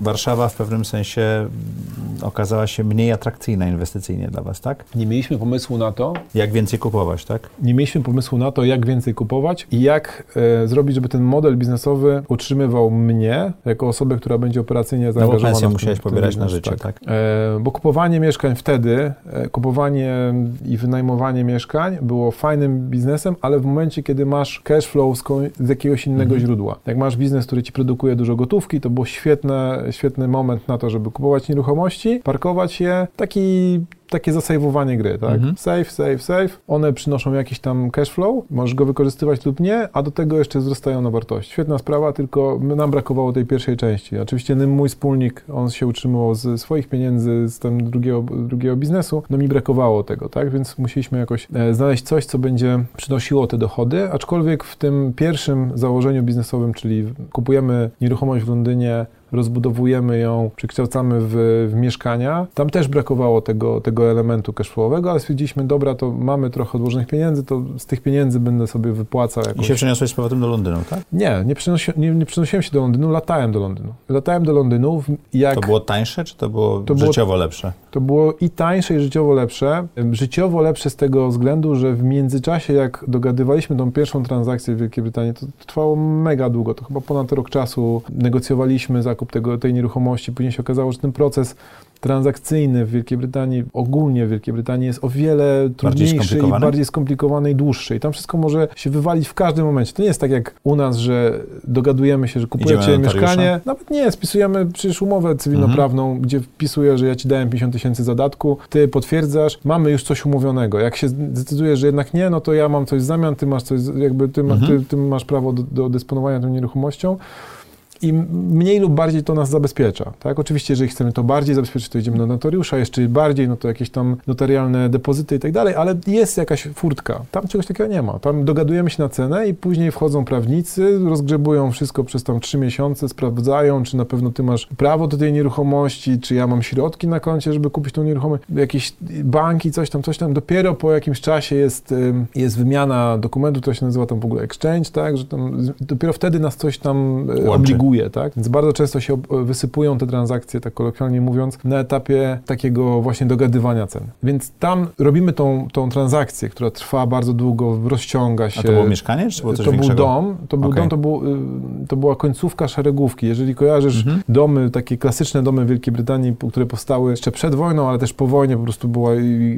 Warszawa w pewnym sensie mm, okazała się mniej atrakcyjna inwestycyjnie dla Was, tak? Nie mieliśmy pomysłu na to, Jak więcej kupować, tak? nie mieliśmy pomysłu na to, jak więcej kupować i jak e, zrobić, żeby ten model biznesowy utrzymywał mnie jako osobę, która będzie operacyjnie No bo zaangażowana pensję musiałeś pobierać na życie, tak? E, bo kupowanie mieszkań wtedy, e, kupowanie i wynajmowanie mieszkań było fajnym biznesem, ale w momencie, kiedy masz cash flow z, z jakiegoś innego Mhm. źródła. Jak masz biznes, który ci produkuje dużo gotówki, to był świetny moment na to, żeby kupować nieruchomości, parkować je, taki takie zasejwowanie gry, tak? Mhm. Save, save, save. One przynoszą jakiś tam cash flow, możesz go wykorzystywać lub nie, a do tego jeszcze wzrastają na wartość. Świetna sprawa, tylko nam brakowało tej pierwszej części. Oczywiście mój wspólnik, on się utrzymywał ze swoich pieniędzy, z tam drugiego, drugiego biznesu, no mi brakowało tego, tak? Więc musieliśmy jakoś e, znaleźć coś, co będzie przynosiło te dochody, aczkolwiek w tym pierwszym założeniu biznesowym, czyli kupujemy nieruchomość w Londynie, rozbudowujemy ją, przekształcamy w, w mieszkania. Tam też brakowało tego, tego elementu cashflowowego, ale stwierdziliśmy, dobra, to mamy trochę odłożonych pieniędzy, to z tych pieniędzy będę sobie wypłacał I jakoś. się przeniosłeś z powrotem do Londynu, tak? Nie, nie, przenosi, nie, nie przenosiłem się do Londynu, latałem do Londynu. Latałem do Londynu, jak To było tańsze, czy to było To było- życiowo lepsze? to było i tańsze, i życiowo lepsze. Życiowo lepsze z tego względu, że w międzyczasie, jak dogadywaliśmy tą pierwszą transakcję w Wielkiej Brytanii, to, to trwało mega długo, to chyba ponad rok czasu. Negocjowaliśmy zakup tego, tej nieruchomości, później się okazało, że ten proces transakcyjny w Wielkiej Brytanii, ogólnie w Wielkiej Brytanii jest o wiele trudniejszy i skomplikowany? bardziej skomplikowany i dłuższy. I tam wszystko może się wywalić w każdym momencie. To nie jest tak jak u nas, że dogadujemy się, że kupujecie mieszkanie. Nawet nie, spisujemy przecież umowę cywilnoprawną, gdzie wpisuję, że ja ci dałem 50 tysięcy zadatku, ty potwierdzasz, mamy już coś umówionego. Jak się zdecydujesz, że jednak nie, no to ja mam coś w zamian, ty masz coś, jakby ty, Mhm. ty, ty masz prawo do, do dysponowania tą nieruchomością. I mniej lub bardziej to nas zabezpiecza. Tak? Oczywiście, jeżeli chcemy to bardziej zabezpieczyć, to idziemy do notariusza, jeszcze bardziej, no to jakieś tam notarialne depozyty i tak dalej, ale jest jakaś furtka. Tam czegoś takiego nie ma. Tam dogadujemy się na cenę i później wchodzą prawnicy, rozgrzebują wszystko przez tam trzy miesiące, sprawdzają, czy na pewno ty masz prawo do tej nieruchomości, czy ja mam środki na koncie, żeby kupić tą nieruchomość, jakieś banki, coś tam, coś tam. Dopiero po jakimś czasie jest, jest wymiana dokumentu, to się nazywa tam w ogóle exchange, tak, że tam dopiero wtedy nas coś tam Łączy. obliguje, tak. Więc bardzo często się wysypują te transakcje, tak kolokwialnie mówiąc, na etapie takiego właśnie dogadywania cen. Więc tam robimy tą, tą transakcję, która trwa bardzo długo, rozciąga się. A to było mieszkanie, czy było coś To większego? był dom, to był okay. dom, to, był, y, to była końcówka szeregówki. Jeżeli kojarzysz mhm. domy, takie klasyczne domy w Wielkiej Brytanii, które powstały jeszcze przed wojną, ale też po wojnie po prostu było,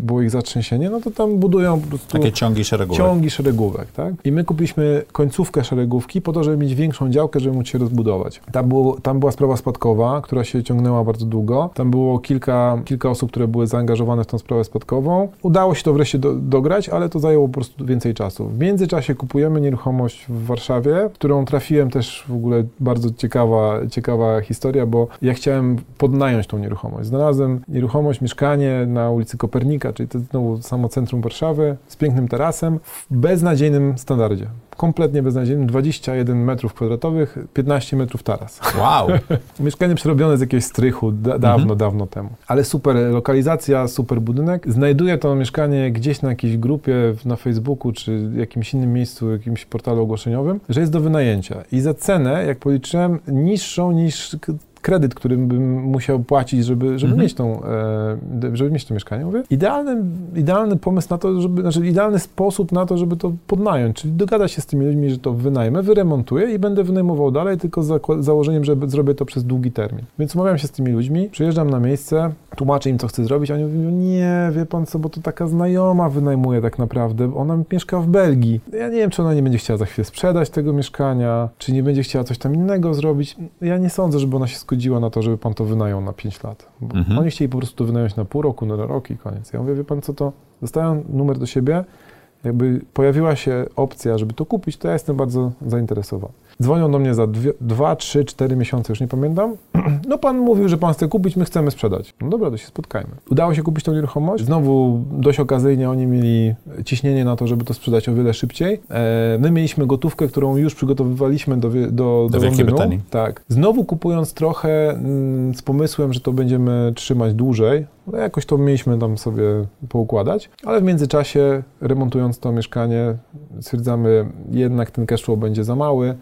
było ich zatrzęsienie, no to tam budują po prostu... Takie ciągi szeregówek. Ciągi szeregówek, tak? I my kupiliśmy końcówkę szeregówki po to, żeby mieć większą działkę, żeby móc się rozbudować. Tam, było, tam była sprawa spadkowa, która się ciągnęła bardzo długo. Tam było kilka, kilka osób, które były zaangażowane w tą sprawę spadkową. Udało się to wreszcie do, dograć, ale to zajęło po prostu więcej czasu. W międzyczasie kupujemy nieruchomość w Warszawie, którą trafiłem też w ogóle bardzo ciekawa, ciekawa historia, bo ja chciałem podnająć tą nieruchomość. Znalazłem nieruchomość, mieszkanie na ulicy Kopernika, czyli to znowu samo centrum Warszawy, z pięknym tarasem, w beznadziejnym standardzie kompletnie beznadziejnym, 21 metrów kwadratowych, 15 metrów taras. Wow! Mieszkanie przerobione z jakiegoś strychu da, dawno, mhm. dawno temu. Ale super lokalizacja, super budynek. Znajduję to mieszkanie gdzieś na jakiejś grupie na Facebooku, czy jakimś innym miejscu, jakimś portalu ogłoszeniowym, że jest do wynajęcia. I za cenę, jak policzyłem, niższą niż kredyt, który bym musiał płacić, żeby, żeby, mhm. mieć, tą, e, żeby mieć to mieszkanie. Mówię, idealny, idealny pomysł na to, żeby, znaczy idealny sposób na to, żeby to podnająć, czyli dogadać się z tymi ludźmi, że to wynajmę, wyremontuję i będę wynajmował dalej, tylko z założeniem, że zrobię to przez długi termin. Więc umawiam się z tymi ludźmi, przyjeżdżam na miejsce, tłumaczę im, co chcę zrobić, a oni mówią, nie, wie pan co, bo to taka znajoma wynajmuje tak naprawdę, ona mieszka w Belgii. Ja nie wiem, czy ona nie będzie chciała za chwilę sprzedać tego mieszkania, czy nie będzie chciała coś tam innego zrobić. Ja nie sądzę, żeby ona się zgodziła na to, żeby pan to wynajął na 5 lat. Mhm. Oni chcieli po prostu to wynająć na pół roku, na rok i koniec. Ja mówię, wie pan co to, dostałem numer do siebie, jakby pojawiła się opcja, żeby to kupić, to ja jestem bardzo zainteresowany. Dzwonią do mnie za 2, 3, 4 miesiące, już nie pamiętam. No pan mówił, że pan chce kupić, my chcemy sprzedać. No dobra, to się spotkajmy. Udało się kupić tą nieruchomość. Znowu dość okazyjnie oni mieli ciśnienie na to, żeby to sprzedać o wiele szybciej. E, my mieliśmy gotówkę, którą już przygotowywaliśmy do, do, do, do Wielkiej Brytanii. Tak. Znowu kupując trochę mm, z pomysłem, że to będziemy trzymać dłużej. No jakoś to mieliśmy tam sobie poukładać, ale w międzyczasie remontując to mieszkanie stwierdzamy, jednak ten cashflow będzie za mały,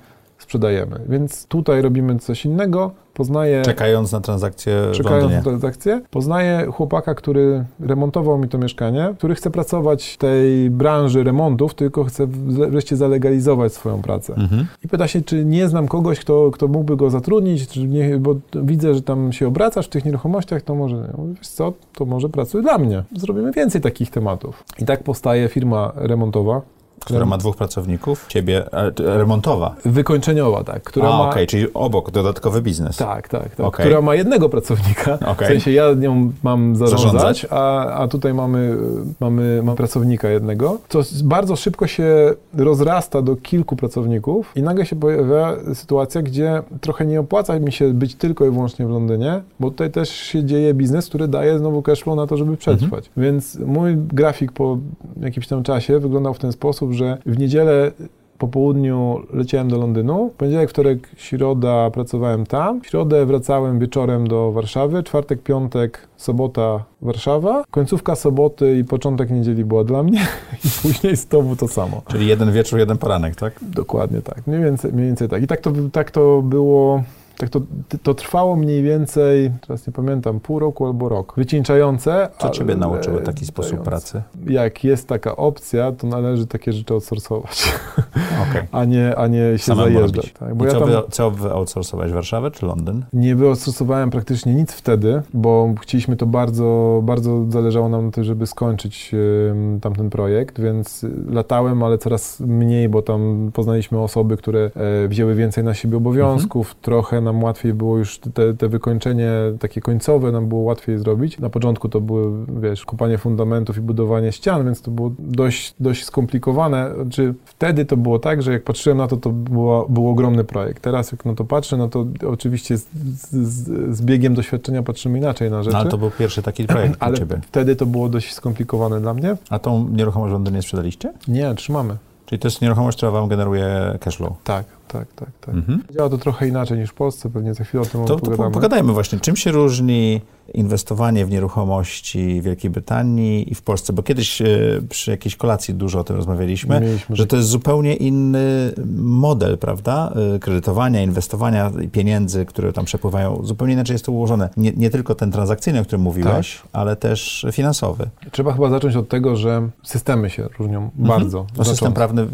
sprzedajemy. Więc tutaj robimy coś innego, poznaję... Czekając na transakcję Czekając na transakcję. Poznaję chłopaka, który remontował mi to mieszkanie, który chce pracować w tej branży remontów, tylko chce wreszcie zalegalizować swoją pracę. Mhm. I pyta się, czy nie znam kogoś, kto, kto mógłby go zatrudnić, czy nie, bo widzę, że tam się obracasz w tych nieruchomościach, to może, ja mówię, wiesz co, to może pracuj dla mnie. Zrobimy więcej takich tematów. I tak powstaje firma remontowa, która ma dwóch pracowników, ciebie remontowa. Wykończeniowa, tak. Która A, ma... okej, okay, czyli obok, dodatkowy biznes. Tak, tak, tak. Okay. Która ma jednego pracownika, okay. w sensie ja nią mam zarządzać, zarządzać? A, a tutaj mamy, mamy, mamy pracownika jednego, co bardzo szybko się rozrasta do kilku pracowników i nagle się pojawia sytuacja, gdzie trochę nie opłaca mi się być tylko i wyłącznie w Londynie, bo tutaj też się dzieje biznes, który daje znowu cashflow na to, żeby przetrwać. Mhm. Więc mój grafik po jakimś tam czasie wyglądał w ten sposób, że w niedzielę po południu leciałem do Londynu. Poniedziałek, wtorek, środa pracowałem tam. W środę wracałem wieczorem do Warszawy. Czwartek, piątek, sobota Warszawa. Końcówka soboty i początek niedzieli była dla mnie i później znowu to samo. Czyli jeden wieczór, jeden poranek, tak? Dokładnie tak. Mniej więcej, mniej więcej tak. I tak to, tak to było tak to, to trwało mniej więcej, teraz nie pamiętam, pół roku albo rok. Wycieńczające. Co ciebie nauczyło taki sposób pracy? Jak jest taka opcja, to należy takie rzeczy outsourcować, okay. a, nie, a nie się Samemu zajeżdżać. Tak, bo I ja co, tam, wy, co wy outsourcowałeś, Warszawę czy Londyn? Nie wyoutsourcowałem praktycznie nic wtedy, bo chcieliśmy to bardzo, bardzo zależało nam na tym, żeby skończyć y, tamten projekt, więc latałem, ale coraz mniej, bo tam poznaliśmy osoby, które y, wzięły więcej na siebie obowiązków, mhm. trochę nam łatwiej było już te, te wykończenie takie końcowe nam było łatwiej zrobić. Na początku to były, wiesz, kopanie fundamentów i budowanie ścian, więc to było dość, dość skomplikowane. Znaczy, wtedy to było tak, że jak patrzyłem na to, to było, był ogromny projekt. Teraz jak na to patrzę, no to oczywiście z, z, z biegiem doświadczenia patrzymy inaczej na rzeczy. No, ale to był pierwszy taki projekt ale Ciebie. wtedy to było dość skomplikowane dla mnie. A tą nieruchomość w Londynie sprzedaliście? Nie, trzymamy. Czyli to jest nieruchomość, która Wam generuje cashflow. Tak, tak, tak, tak. Mhm. Działa to trochę inaczej niż w Polsce, pewnie za chwilę o tym To, to pogadajmy właśnie, czym się różni inwestowanie w nieruchomości w Wielkiej Brytanii i w Polsce, bo kiedyś e, przy jakiejś kolacji dużo o tym rozmawialiśmy, Mieliśmy, że to jest zupełnie inny model, prawda, e, kredytowania, inwestowania pieniędzy, które tam przepływają, zupełnie inaczej jest to ułożone. Nie, nie tylko ten transakcyjny, o którym mówiłeś, ale też finansowy. Trzeba chyba zacząć od tego, że systemy się różnią bardzo. No, system prawny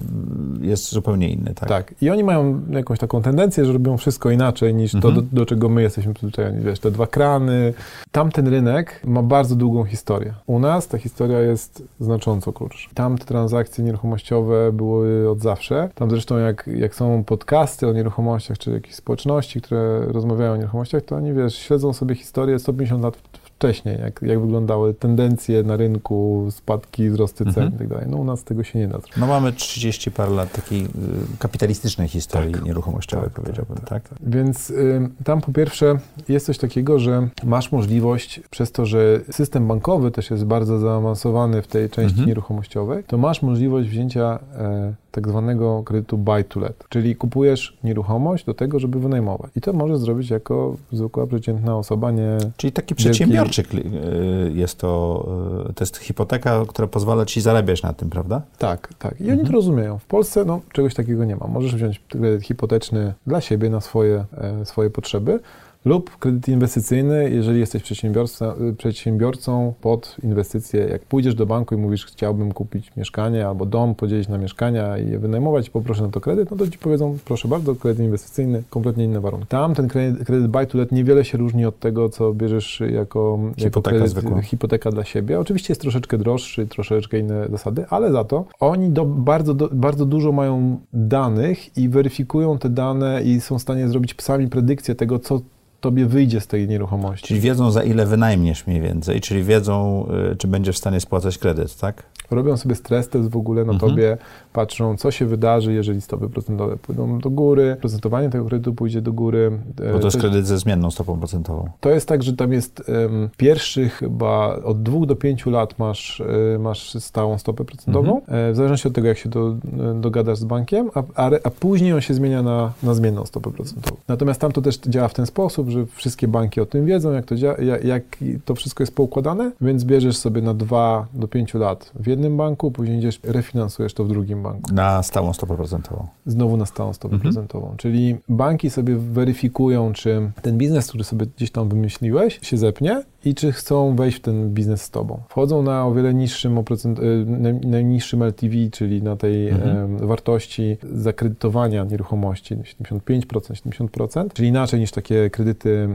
jest zupełnie inny, tak? Tak. I oni mają jakąś taką tendencję, że robią wszystko inaczej niż to, Mhm. do, do czego my jesteśmy przyzwyczajeni. Wiesz, te dwa krany. Tamten rynek ma bardzo długą historię. U nas ta historia jest znacząco krótsza. Tam te transakcje nieruchomościowe były od zawsze. Tam zresztą jak, jak są podcasty o nieruchomościach, czy jakieś społeczności, które rozmawiają o nieruchomościach, to oni, wiesz, śledzą sobie historię 150 lat wcześniej, jak, jak wyglądały tendencje na rynku, spadki, wzrosty cen Mhm. i tak. No u nas tego się nie da. No mamy 30 parę lat takiej y, kapitalistycznej historii Tak. nieruchomościowej, Tak, powiedziałbym, tak? Więc y, tam po pierwsze jest coś takiego, że masz możliwość, przez to, że system bankowy też jest bardzo zaawansowany w tej części Mhm. nieruchomościowej, to masz możliwość wzięcia e, tak zwanego kredytu buy to let, czyli kupujesz nieruchomość do tego, żeby wynajmować. I to możesz zrobić jako zwykła, przeciętna osoba, nie... Czyli taki Wielki- kli- y, jest to, y, to jest hipoteka, która pozwala ci zarabiać na tym, prawda? Tak, tak. I oni Mhm. to rozumieją. W Polsce no, czegoś takiego nie ma. Możesz wziąć kredyt hipoteczny dla siebie, na swoje, swoje potrzeby, lub kredyt inwestycyjny, jeżeli jesteś y, przedsiębiorcą pod inwestycje. Jak pójdziesz do banku i mówisz, chciałbym kupić mieszkanie albo dom, podzielić na mieszkania i je wynajmować i poproszę na to kredyt, no to ci powiedzą, proszę bardzo, kredyt inwestycyjny, kompletnie inne warunki. Tam ten kredyt, kredyt buy to let niewiele się różni od tego, co bierzesz jako, jako Hipoteka kredyt, zwykła. hipoteka dla siebie. Oczywiście jest troszeczkę droższy, troszeczkę inne zasady, ale za to oni do, bardzo, do, bardzo dużo mają danych i weryfikują te dane i są w stanie zrobić sami predykcję tego, co tobie wyjdzie z tej nieruchomości. Czyli wiedzą, za ile wynajmniesz mniej więcej, czyli wiedzą, y, czy będziesz w stanie spłacać kredyt, tak? Robią sobie stres test w ogóle na Mhm. tobie, patrzą, co się wydarzy, jeżeli stopy procentowe pójdą do góry, procentowanie tego kredytu pójdzie do góry. E, Bo to jest kredyt ze zmienną stopą procentową. To jest tak, że tam jest em, pierwszych chyba od dwóch do pięciu lat masz, e, masz stałą stopę procentową, Mhm. e, w zależności od tego, jak się do, dogadasz z bankiem, a, a, a później on się zmienia na, na zmienną stopę procentową. Natomiast tam to też działa w ten sposób, że wszystkie banki o tym wiedzą, jak to, jak, jak to wszystko jest poukładane, więc bierzesz sobie na dwa do pięciu lat w jednym banku, później idziesz, refinansujesz to w drugim banku Na stałą stopę procentową. znowu na stałą stopę Mhm. procentową. Czyli banki sobie weryfikują, czy ten biznes, który sobie gdzieś tam wymyśliłeś, się zepnie i czy chcą wejść w ten biznes z tobą. Wchodzą na o wiele niższym, oprocent, y, naj- najniższym LTV, czyli na tej Mhm. wartości zakredytowania nieruchomości 75%, 70%, czyli inaczej niż takie kredyty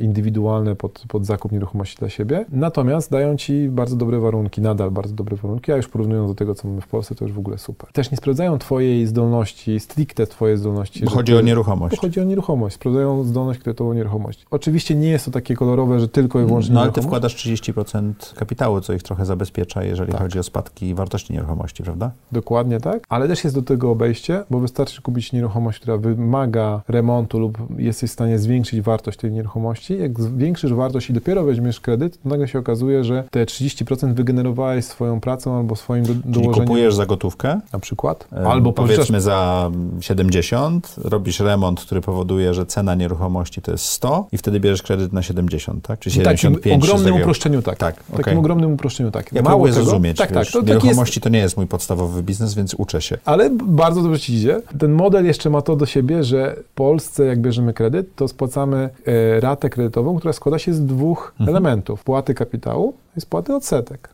indywidualne pod, pod zakup nieruchomości dla siebie. Natomiast dają ci bardzo dobre warunki, nadal bardzo dobre warunki, a już porównując do tego, co mamy w Polsce, to już w ogóle super. Też nie sprawdzają twojej zdolności, stricte twojej zdolności. Bo chodzi o nieruchomość. bo chodzi o nieruchomość. Sprawdzają zdolność kredytową nieruchomości. Oczywiście nie jest to takie kolorowe, że tylko i wyłącznie No ale ty wkładasz 30% kapitału, co ich trochę zabezpiecza, jeżeli Tak. chodzi o spadki wartości nieruchomości, prawda? Dokładnie tak, ale też jest do tego obejście, bo wystarczy kupić nieruchomość, która wymaga remontu lub jesteś w stanie zwiększyć wartość tej nieruchomości. Jak zwiększysz wartość i dopiero weźmiesz kredyt, to nagle się okazuje, że te 30% wygenerowałeś swoją pracą albo swoim do, Czyli dołożeniem. kupujesz za gotówkę, na przykład. em, Albo pożyczasz powiedzmy za 70, robisz remont, który powoduje, że cena nieruchomości to jest 100 i wtedy bierzesz kredyt na 70, tak? Czy w takim 75? czy ogromnym uproszczeniu tak. Tak, W takim ogromnym uproszczeniu tak. Ja Mało tego, zrozumieć, Tak, wiesz, tak. To, tak jest, nieruchomości to nie jest mój podstawowy biznes, więc uczę się. Ale bardzo dobrze ci idzie. Ten model jeszcze ma to do siebie, że w Polsce, jak bierzemy kredyt, to spłacamy e, ratę kredytową, która składa się z dwóch Mhm. elementów: płaty kapitału i spłaty odsetek.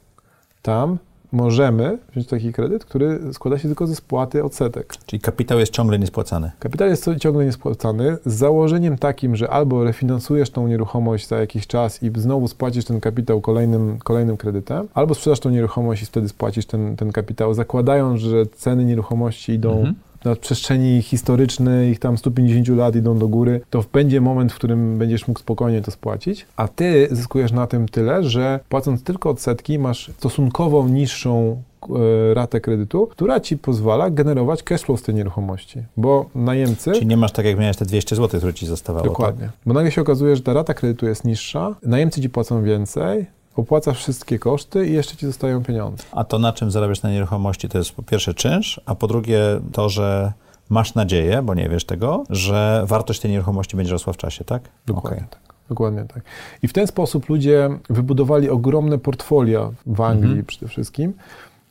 Tam możemy wziąć taki kredyt, który składa się tylko ze spłaty odsetek. Czyli kapitał jest ciągle niespłacany. Kapitał jest ciągle niespłacany z założeniem takim, że albo refinansujesz tą nieruchomość za jakiś czas i znowu spłacisz ten kapitał kolejnym, kolejnym kredytem, albo sprzedasz tą nieruchomość i wtedy spłacisz ten, ten kapitał, zakładając, że ceny nieruchomości idą Mhm. Na przestrzeni historycznej, ich tam 150 lat idą do góry, to będzie moment, w którym będziesz mógł spokojnie to spłacić, a ty zyskujesz na tym tyle, że płacąc tylko odsetki masz stosunkowo niższą e, ratę kredytu, która ci pozwala generować cash flow z tej nieruchomości, bo najemcy... Czyli nie masz tak, jak miałeś te 200 zł, które ci zostawało, Dokładnie. Tak? Bo nagle się okazuje, że ta rata kredytu jest niższa, najemcy ci płacą więcej, opłacasz wszystkie koszty i jeszcze ci zostają pieniądze. A to, na czym zarabiasz na nieruchomości, to jest po pierwsze czynsz, a po drugie to, że masz nadzieję, bo nie wiesz tego, że wartość tej nieruchomości będzie rosła w czasie, tak? Dokładnie okay. tak. Dokładnie tak. I w ten sposób ludzie wybudowali ogromne portfolia w Anglii mhm. przede wszystkim,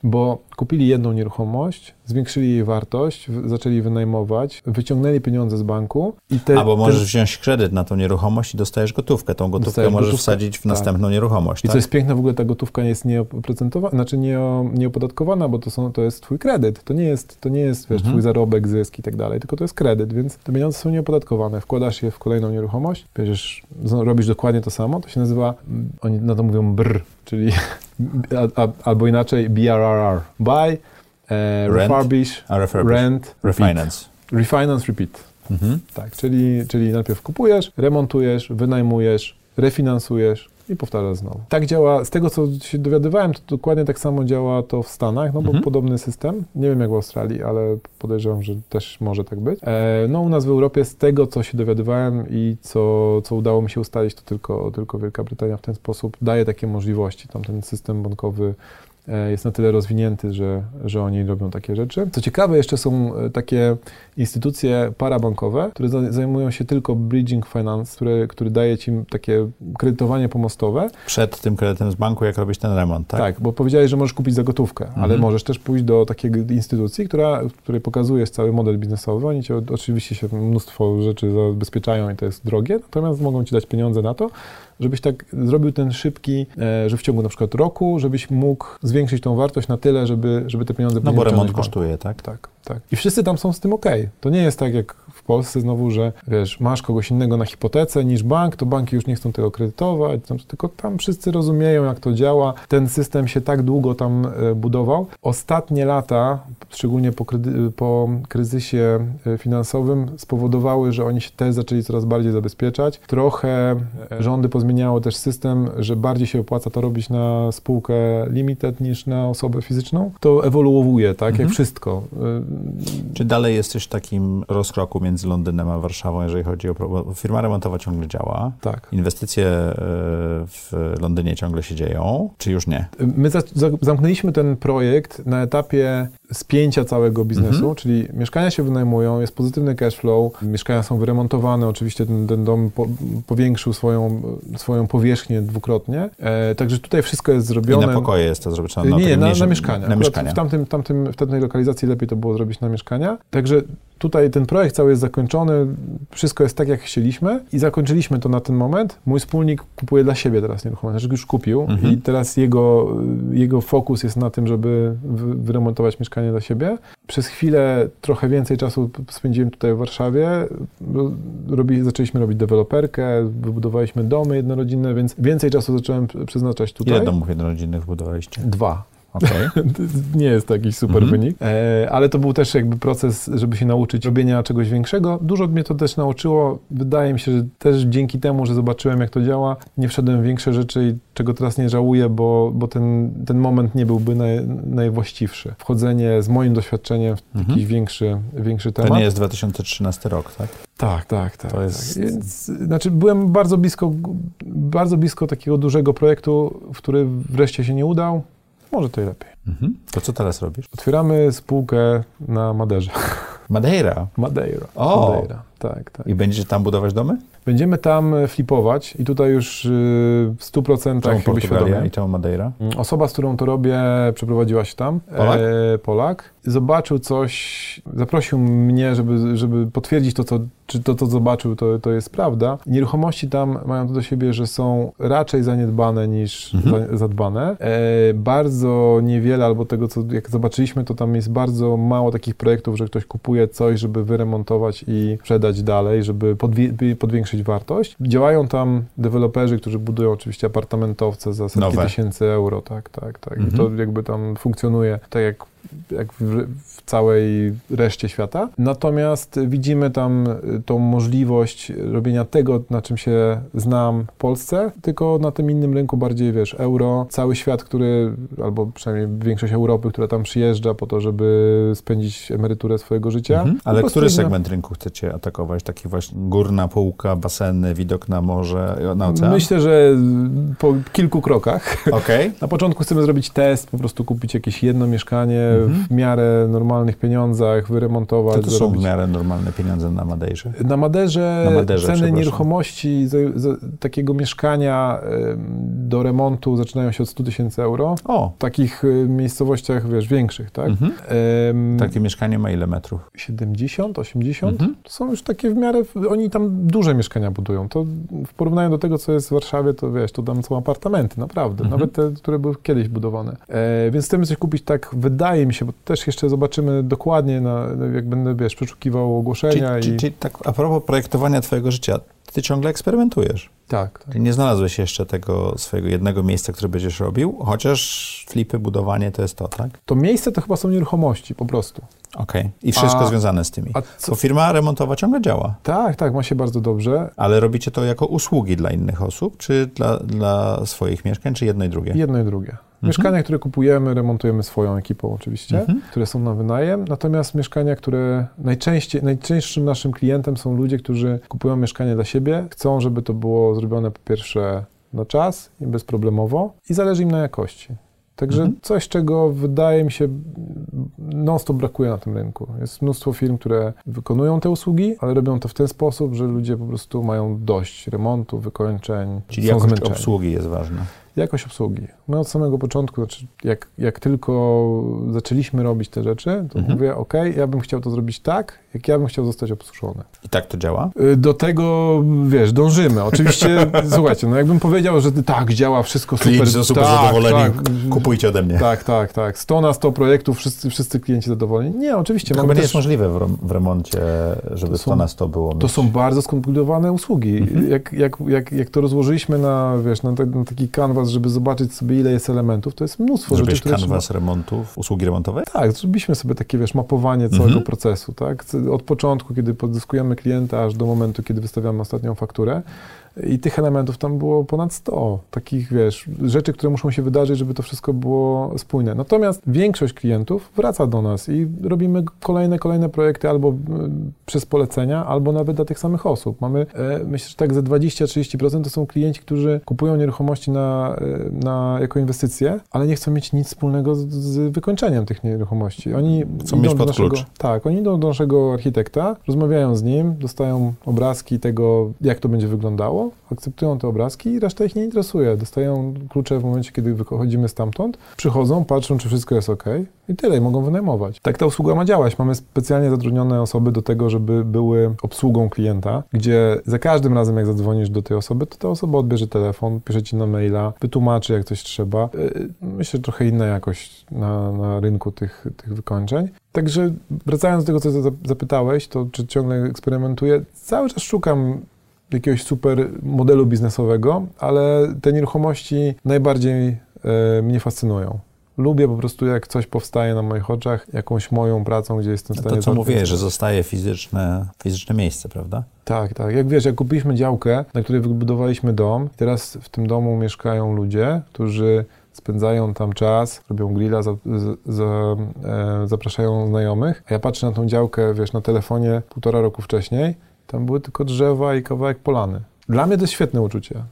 bo kupili jedną nieruchomość, zwiększyli jej wartość, zaczęli wynajmować, wyciągnęli pieniądze z banku i te... Albo możesz wziąć kredyt na tą nieruchomość i dostajesz gotówkę. Tą gotówkę dostajesz możesz gotówkę, wsadzić w tak. następną nieruchomość. I tak? co jest piękne, w ogóle ta gotówka jest nieoprocentowana, znaczy nie, nieopodatkowana, bo to, są, to jest twój kredyt. To nie jest, to nie jest wiesz, mhm. twój zarobek, zysk i tak dalej, tylko to jest kredyt, więc te pieniądze są nieopodatkowane. Wkładasz je w kolejną nieruchomość, bierzesz, robisz dokładnie to samo, to się nazywa, oni na to mówią BR, czyli a, a, albo inaczej BRRR. Buy, e, refurbish, refurbish, rent, refinance. Repeat. Refinance, repeat. Mhm. Tak, czyli, czyli najpierw kupujesz, remontujesz, wynajmujesz, refinansujesz i powtarzasz znowu. Tak działa, z tego co się dowiadywałem, to dokładnie tak samo działa to w Stanach, no bo mhm. podobny system. Nie wiem jak w Australii, ale podejrzewam, że też może tak być. E, no u nas w Europie z tego co się dowiadywałem i co, co udało mi się ustalić, to tylko, tylko Wielka Brytania w ten sposób daje takie możliwości. Tam ten system bankowy jest na tyle rozwinięty, że, że oni robią takie rzeczy. Co ciekawe, jeszcze są e, takie instytucje parabankowe, które zajmują się tylko bridging finance, które, który daje ci takie kredytowanie pomostowe. Przed tym kredytem z banku, jak robisz ten remont, tak? Tak, bo powiedziałeś, że możesz kupić za gotówkę, mhm. ale możesz też pójść do takiej instytucji, która, której pokazujesz cały model biznesowy. Oni ci oczywiście się mnóstwo rzeczy zabezpieczają i to jest drogie, natomiast mogą ci dać pieniądze na to, żebyś tak zrobił ten szybki, e, że w ciągu na przykład roku, żebyś mógł zwiększyć tą wartość na tyle, żeby, żeby te pieniądze... No bo remont kosztuje, tak? Tak, tak. I wszyscy tam są z tym ok. To nie jest tak jak Polsce znowu, że wiesz, masz kogoś innego na hipotece niż bank, to banki już nie chcą tego kredytować, tylko tam wszyscy rozumieją, jak to działa. Ten system się tak długo tam e, budował. Ostatnie lata, szczególnie po, po kryzysie e, finansowym, spowodowały, że oni się też zaczęli coraz bardziej zabezpieczać. Trochę rządy pozmieniały też system, że bardziej się opłaca to robić na spółkę limited niż na osobę fizyczną. To ewoluuje, tak, mhm. jak wszystko. Czy dalej jesteś w takim rozkroku między Londynem a Warszawą, jeżeli chodzi o... Firma remontowa ciągle działa. Tak. Inwestycje y, w Londynie ciągle się dzieją, czy już nie? My za, za, zamknęliśmy ten projekt na etapie spięcia całego biznesu, mhm. czyli mieszkania się wynajmują, jest pozytywny cash flow, mieszkania są wyremontowane, oczywiście ten, ten dom po, powiększył swoją, swoją powierzchnię dwukrotnie, e, także tutaj wszystko jest zrobione. I na pokoje jest to zrobione? Na nie, na, na mieszkania. Na mieszkania. W, tamtym, tamtym, w tamtej lokalizacji lepiej to było zrobić na mieszkania, także Tutaj ten projekt cały jest zakończony, wszystko jest tak, jak chcieliśmy i zakończyliśmy to na ten moment. Mój wspólnik kupuje dla siebie teraz nieruchomość, znaczy już kupił mhm. i teraz jego, jego fokus jest na tym, żeby wyremontować mieszkanie dla siebie. Przez chwilę trochę więcej czasu spędziłem tutaj w Warszawie. Robi, zaczęliśmy robić deweloperkę, wybudowaliśmy domy jednorodzinne, więc więcej czasu zacząłem przeznaczać tutaj. Ile domów jednorodzinnych wybudowaliście? Dwa. Okay. nie jest to jakiś super mm -hmm. wynik, e, ale to był też jakby proces, żeby się nauczyć robienia czegoś większego. Dużo mnie to też nauczyło. Wydaje mi się, że też dzięki temu, że zobaczyłem, jak to działa, nie wszedłem w większe rzeczy, czego teraz nie żałuję, bo, bo ten, ten moment nie byłby naj, najwłaściwszy. Wchodzenie z moim doświadczeniem w mm -hmm. jakiś większy, większy temat. To nie jest 2013 rok, tak? Tak, tak, tak. To jest... Tak. Więc, znaczy byłem bardzo blisko, bardzo blisko takiego dużego projektu, który wreszcie się nie udał. Może to i lepiej. Mhm. To co teraz robisz? Otwieramy spółkę na Maderze. Madeira? Madeira. O! Madeira. Tak, tak. I będziecie tam budować domy? Będziemy tam e, flipować i tutaj już y, w 100% czemu świadomie. I czemu Madeira? Mm, osoba, z którą to robię, przeprowadziła się tam. Polak? E, Polak. Zobaczył coś, zaprosił mnie, żeby, żeby potwierdzić to, co, czy to, co zobaczył, to, to jest prawda. Nieruchomości tam mają to do siebie, że są raczej zaniedbane niż mhm. za, zadbane. E, bardzo niewiele, albo tego, co jak zobaczyliśmy, to tam jest bardzo mało takich projektów, że ktoś kupuje coś, żeby wyremontować i sprzedać dalej, żeby podwiększyć wartość. Działają tam deweloperzy, którzy budują oczywiście apartamentowce za setki Nowe. tysięcy euro, tak, tak, tak. Mhm. I to jakby tam funkcjonuje tak jak jak w, w całej reszcie świata. Natomiast widzimy tam y, tą możliwość robienia tego, na czym się znam w Polsce, tylko na tym innym rynku bardziej, wiesz, euro, cały świat, który, albo przynajmniej większość Europy, która tam przyjeżdża po to, żeby spędzić emeryturę swojego życia. Mhm. Ale który na- segment rynku chcecie atakować? Taki właśnie górna półka, baseny, widok na morze, na ocean? Myślę, że po kilku krokach. Okej. Na początku chcemy zrobić test, po prostu kupić jakieś jedno mieszkanie w miarę normalnych pieniądzach, wyremontować, Co to są w miarę normalne pieniądze na Madejrze? Na Maderze, Na Maderze, ceny nieruchomości za, za, takiego mieszkania do remontu zaczynają się od 100 tysięcy euro. O, W takich y, miejscowościach, wiesz, większych, tak? Mhm. Takie mieszkanie ma ile metrów? 70, 80? Mhm. To są już takie w miarę, oni tam duże mieszkania budują. To w porównaniu do tego, co jest w Warszawie, to wiesz, to tam są apartamenty, naprawdę. Mhm. Nawet te, które były kiedyś budowane. E, więc chcemy coś kupić tak, wydaje mi się, bo też jeszcze zobaczymy dokładnie, na, jak będę, wiesz, przeszukiwał Czyli, ogłoszenia i... czyli, czyli tak a propos projektowania twojego życia, ty ciągle eksperymentujesz. tak, tak. Nie znalazłeś jeszcze tego swojego jednego miejsca, które będziesz robił, chociaż flipy, budowanie to jest to, tak? To miejsce to chyba są nieruchomości, po prostu. Okej. I wszystko A- związane z tymi. A co? Bo firma remontowa ciągle działa. Tak, tak, ma się bardzo dobrze. Ale robicie to jako usługi dla innych osób, czy dla, dla swoich mieszkań, czy jedno i drugie? Jedno i drugie. Mieszkania, które kupujemy, remontujemy swoją ekipą oczywiście, Mhm. które są na wynajem. Natomiast mieszkania, które najczęściej, najczęstszym naszym klientem są ludzie, którzy kupują mieszkanie dla siebie, chcą, żeby to było zrobione po pierwsze na czas i bezproblemowo i zależy im na jakości. Także Mhm. coś, czego wydaje mi się non-stop brakuje na tym rynku. Jest mnóstwo firm, które wykonują te usługi, ale robią to w ten sposób, że ludzie po prostu mają dość remontu, wykończeń, Czyli są jakość zmęczeni. obsługi jest ważna. Jakość obsługi. My od samego początku, znaczy jak, jak tylko zaczęliśmy robić te rzeczy, to Mhm. mówię, ok, ja bym chciał to zrobić tak, jak ja bym chciał zostać obsłużony. I tak to działa? Y, Do tego, wiesz, dążymy. Oczywiście, słuchajcie, no jakbym powiedział, że tak, działa wszystko super. Klienci są super tak, zadowoleni, Tak, kupujcie ode mnie. tak, tak, tak. 100 na 100 projektów, wszyscy, wszyscy klienci zadowoleni. Nie, oczywiście. To chyba nie też- jest możliwe w, w remoncie, żeby To 100 są- na 100 było. To są bardzo skomplikowane usługi. Mhm. Jak, jak, jak, jak to rozłożyliśmy na, wiesz, na, na taki kanwas, żeby zobaczyć sobie, ile jest elementów, to jest mnóstwo Zrobiłeś rzeczy, które kanwas remontów, usługi remontowe? Tak, zrobiliśmy sobie takie, wiesz, mapowanie całego Mhm. procesu, tak? Od początku, kiedy pozyskujemy klienta, aż do momentu, kiedy wystawiamy ostatnią fakturę. I tych elementów tam było ponad 100. Takich, wiesz, rzeczy, które muszą się wydarzyć, żeby to wszystko było spójne. Natomiast większość klientów wraca do nas i robimy kolejne, kolejne projekty albo mm, przez polecenia, albo nawet dla tych samych osób. Mamy, e, myślę, że tak ze 20-30% to są klienci, którzy kupują nieruchomości na, e, na, jako inwestycje, ale nie chcą mieć nic wspólnego z, z wykończeniem tych nieruchomości. Oni Chcą mieć pod naszego, klucz. Tak, oni idą do naszego architekta, rozmawiają z nim, dostają obrazki tego, jak to będzie wyglądało, akceptują te obrazki i reszta ich nie interesuje. Dostają klucze w momencie, kiedy wychodzimy stamtąd, przychodzą, patrzą, czy wszystko jest ok i tyle, i mogą wynajmować. Tak ta usługa ma działać. Mamy specjalnie zatrudnione osoby do tego, żeby były obsługą klienta, gdzie za każdym razem, jak zadzwonisz do tej osoby, to ta osoba odbierze telefon, pisze ci na maila, wytłumaczy, jak coś trzeba. Yy, Myślę, że trochę inna jakość na, na rynku tych, tych wykończeń. Także wracając do tego, co za- zapytałeś, to czy ciągle eksperymentuję, cały czas szukam jakiegoś super modelu biznesowego, ale te nieruchomości najbardziej e, mnie fascynują. Lubię po prostu, jak coś powstaje na moich oczach, jakąś moją pracą, gdzie jestem w stanie... To, co mówiłeś, że zostaje fizyczne, fizyczne miejsce, prawda? Tak, tak. Jak wiesz, jak kupiliśmy działkę, na której wybudowaliśmy dom, teraz w tym domu mieszkają ludzie, którzy spędzają tam czas, robią grilla, za, za, e, zapraszają znajomych, a ja patrzę na tą działkę, wiesz, na telefonie półtora roku wcześniej, tam były tylko drzewa i kawałek polany. Dla mnie to jest świetne uczucie.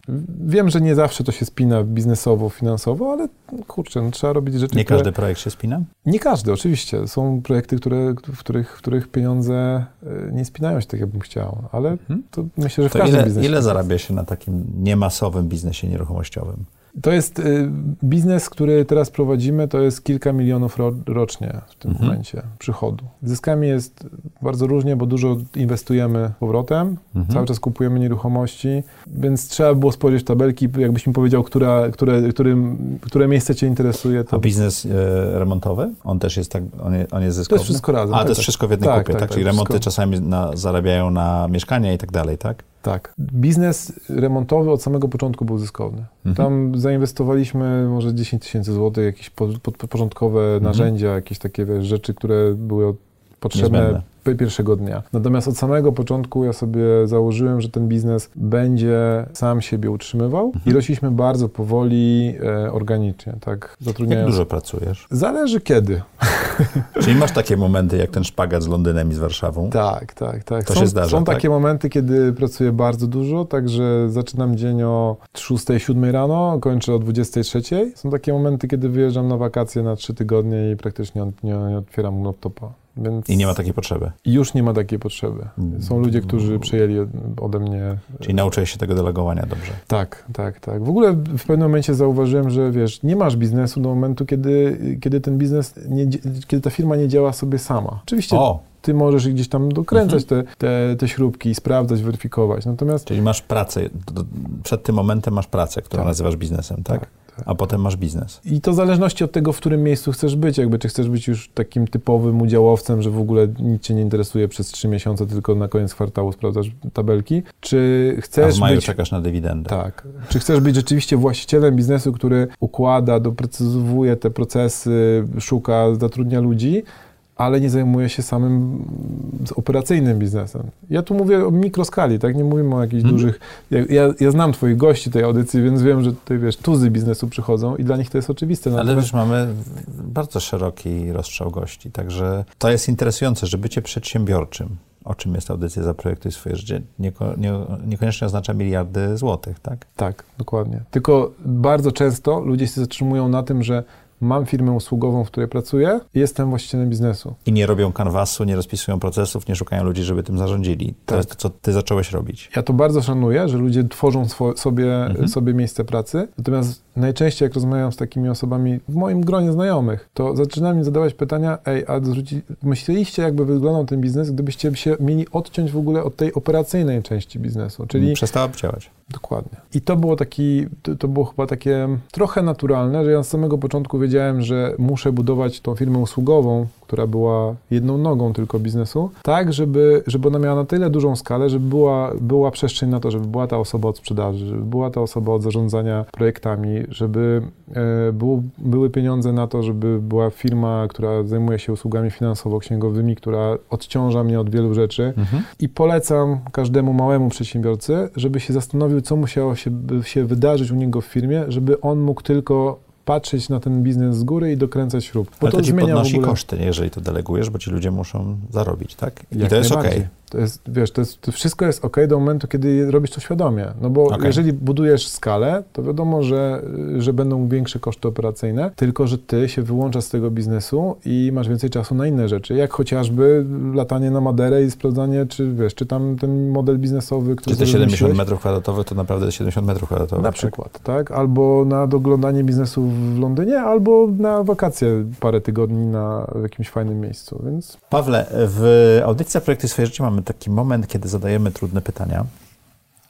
Wiem, że nie zawsze to się spina biznesowo, finansowo, ale kurczę, no, trzeba robić rzeczy, Nie które... każdy projekt się spina? Nie każdy, oczywiście. Są projekty, które, w, których, w których pieniądze e, nie spinają się tak, jakbym chciał, ale to myślę, że w To każdym ile, biznesie. ile tak zarabia się na takim niemasowym biznesie nieruchomościowym? To jest y, biznes, który teraz prowadzimy, to jest kilka milionów ro, rocznie w tym Mhm. momencie przychodu. Zyskami jest bardzo różnie, bo dużo inwestujemy powrotem, Mhm. cały czas kupujemy nieruchomości, więc trzeba było spojrzeć w tabelki, jakbyś mi powiedział, która, które, którym, które miejsce Cię interesuje, to A biznes e, remontowy? On też jest tak, on, je, on jest to zyskowny? jest wszystko razem. A, tak, to jest tak. wszystko w jednej Tak, kupie, tak? tak, Czyli tak, remonty wszystko. czasami na, zarabiają na mieszkania i tak dalej, tak? Tak. Biznes remontowy od samego początku był zyskowny. Mhm. Tam zainwestowaliśmy może 10 tysięcy złotych, jakieś porządkowe mhm. narzędzia, jakieś takie wiesz, rzeczy, które były potrzebne Niezbędne pierwszego dnia. Natomiast od samego początku ja sobie założyłem, że ten biznes będzie sam siebie utrzymywał mhm. i rośliśmy bardzo powoli, e, organicznie. Tak, zatrudniając... Jak dużo pracujesz? Zależy kiedy. Czyli masz takie momenty jak ten szpagat z Londynem i z Warszawą? Tak, tak, tak. To są, się zdarza, Są tak? takie momenty, kiedy pracuję bardzo dużo, także zaczynam dzień o 6-7 rano, kończę o 23. Są takie momenty, kiedy wyjeżdżam na wakacje na 3 tygodnie i praktycznie nie, nie otwieram laptopa. Więc I nie ma takiej potrzeby. Już nie ma takiej potrzeby. Są ludzie, którzy przejęli ode mnie. Czyli nauczyłeś się tego delegowania dobrze. Tak, tak, tak. W ogóle w pewnym momencie zauważyłem, że wiesz, nie masz biznesu do momentu, kiedy, kiedy ten biznes, nie, kiedy ta firma nie działa sobie sama. Oczywiście. O ty możesz gdzieś tam dokręcać mhm. te, te, te śrubki, sprawdzać, weryfikować. Natomiast... Czyli masz pracę, przed tym momentem masz pracę, którą tak. nazywasz biznesem, tak? tak a potem masz biznes. I to w zależności od tego, w którym miejscu chcesz być. Jakby, czy chcesz być już takim typowym udziałowcem, że w ogóle nic cię nie interesuje przez trzy miesiące, tylko na koniec kwartału sprawdzasz tabelki, czy chcesz a w maju być... czekasz na dywidendę. Tak. Czy chcesz być rzeczywiście właścicielem biznesu, który układa, doprecyzowuje te procesy, szuka, zatrudnia ludzi, ale nie zajmuje się samym operacyjnym biznesem. Ja tu mówię o mikroskali, tak? Nie mówimy o jakichś hmm. dużych... Ja, ja, ja, znam twoich gości tej audycji, więc wiem, że tutaj, wiesz, tuzy biznesu przychodzą i dla nich to jest oczywiste. Natomiast... Ale wiesz, mamy bardzo szeroki rozstrzał gości, także to jest interesujące, że bycie przedsiębiorczym, o czym jest audycja Zaprojektuj swoje życie, nieko, nie, niekoniecznie oznacza miliardy złotych, tak? Tak, dokładnie. Tylko bardzo często ludzie się zatrzymują na tym, że mam firmę usługową, w której pracuję jestem właścicielem biznesu. I nie robią kanwasu, nie rozpisują procesów, nie szukają ludzi, żeby tym zarządzili. To tak. jest to, co ty zacząłeś robić. Ja to bardzo szanuję, że ludzie tworzą sobie, mhm. sobie miejsce pracy, natomiast najczęściej jak rozmawiam z takimi osobami w moim gronie znajomych, to zaczynam im zadawać pytania, ej, a zwróci, myśleliście jakby wyglądał ten biznes, gdybyście się mieli odciąć w ogóle od tej operacyjnej części biznesu, czyli... Przestałaby działać. Dokładnie. I to było taki, to, to było chyba takie trochę naturalne, że ja z samego początku wiedziałem, że muszę budować tą firmę usługową, która była jedną nogą tylko biznesu, tak, żeby, żeby ona miała na tyle dużą skalę, żeby była, była przestrzeń na to, żeby była ta osoba od sprzedaży, żeby była ta osoba od zarządzania projektami, żeby e, było, były pieniądze na to, żeby była firma, która zajmuje się usługami finansowo-księgowymi, która odciąża mnie od wielu rzeczy. Mhm. I polecam każdemu małemu przedsiębiorcy, żeby się zastanowił, co musiało się, się wydarzyć u niego w firmie, żeby on mógł tylko patrzeć na ten biznes z góry i dokręcać śrub. Bo Ale to, to ci podnosi ogóle... koszty, jeżeli to delegujesz, bo ci ludzie muszą zarobić, tak? I Jak to jest okej. Okay. To jest, wiesz, to, jest, to wszystko jest ok do momentu, kiedy robisz to świadomie. No bo okay. jeżeli budujesz skalę, to wiadomo, że, że będą większe koszty operacyjne, tylko że ty się wyłączasz z tego biznesu i masz więcej czasu na inne rzeczy, jak chociażby latanie na Maderę i sprawdzanie, czy wiesz, czy tam ten model biznesowy, który Czy te 70 metrów kwadratowych to naprawdę 70 metrów kwadratowych? Na tak? przykład, tak? Albo na doglądanie biznesu w Londynie, albo na wakacje parę tygodni na, w jakimś fajnym miejscu, więc... Pawle, w audycji Projekty Swoje Życie mamy mamy taki moment, kiedy zadajemy trudne pytania.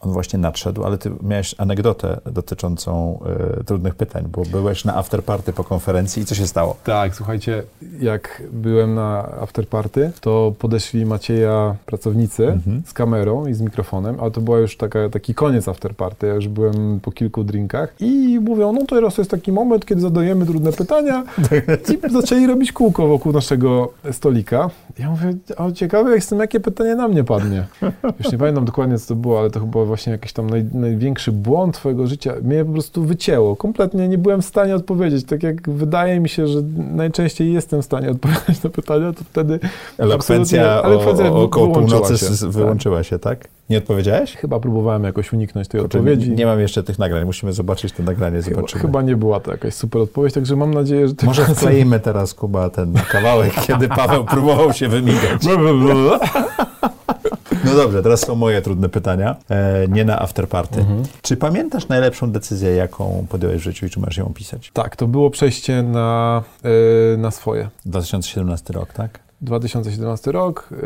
On właśnie nadszedł, ale ty miałeś anegdotę dotyczącą y, trudnych pytań, bo byłeś na afterparty po konferencji i co się stało? Tak, słuchajcie, jak byłem na afterparty, to podeszli Macieja pracownicy mhm. z kamerą i z mikrofonem, ale to była już taka, taki koniec afterparty, ja już byłem po kilku drinkach i mówią, no to teraz jest taki moment, kiedy zadajemy trudne pytania i zaczęli robić kółko wokół naszego stolika. Ja mówię, o ciekawe jestem, jakie pytanie na mnie padnie. Już nie pamiętam dokładnie, co to było, ale to chyba właśnie jakiś tam naj, największy błąd twojego życia. Mnie po prostu wycięło. Kompletnie nie byłem w stanie odpowiedzieć. Tak jak wydaje mi się, że najczęściej jestem w stanie odpowiedzieć na pytania, to wtedy... Elokwencja, elokwencja o, około północy się. wyłączyła tak. się, tak? Nie odpowiedziałeś? Chyba próbowałem jakoś uniknąć tej Kurczę, odpowiedzi. Nie, nie mam jeszcze tych nagrań, musimy zobaczyć to nagranie, zobaczymy. Chyba, chyba nie była to jakaś super odpowiedź, także mam nadzieję, że... Może wkleimy teraz, Kuba, ten kawałek, kiedy Paweł próbował się wymigać. No dobrze, teraz są moje trudne pytania, e, nie na afterparty. Mhm. Czy pamiętasz najlepszą decyzję, jaką podjąłeś w życiu i czy masz ją opisać? Tak, to było przejście na, e, na swoje. 2017 rok, tak? 2017 rok, e,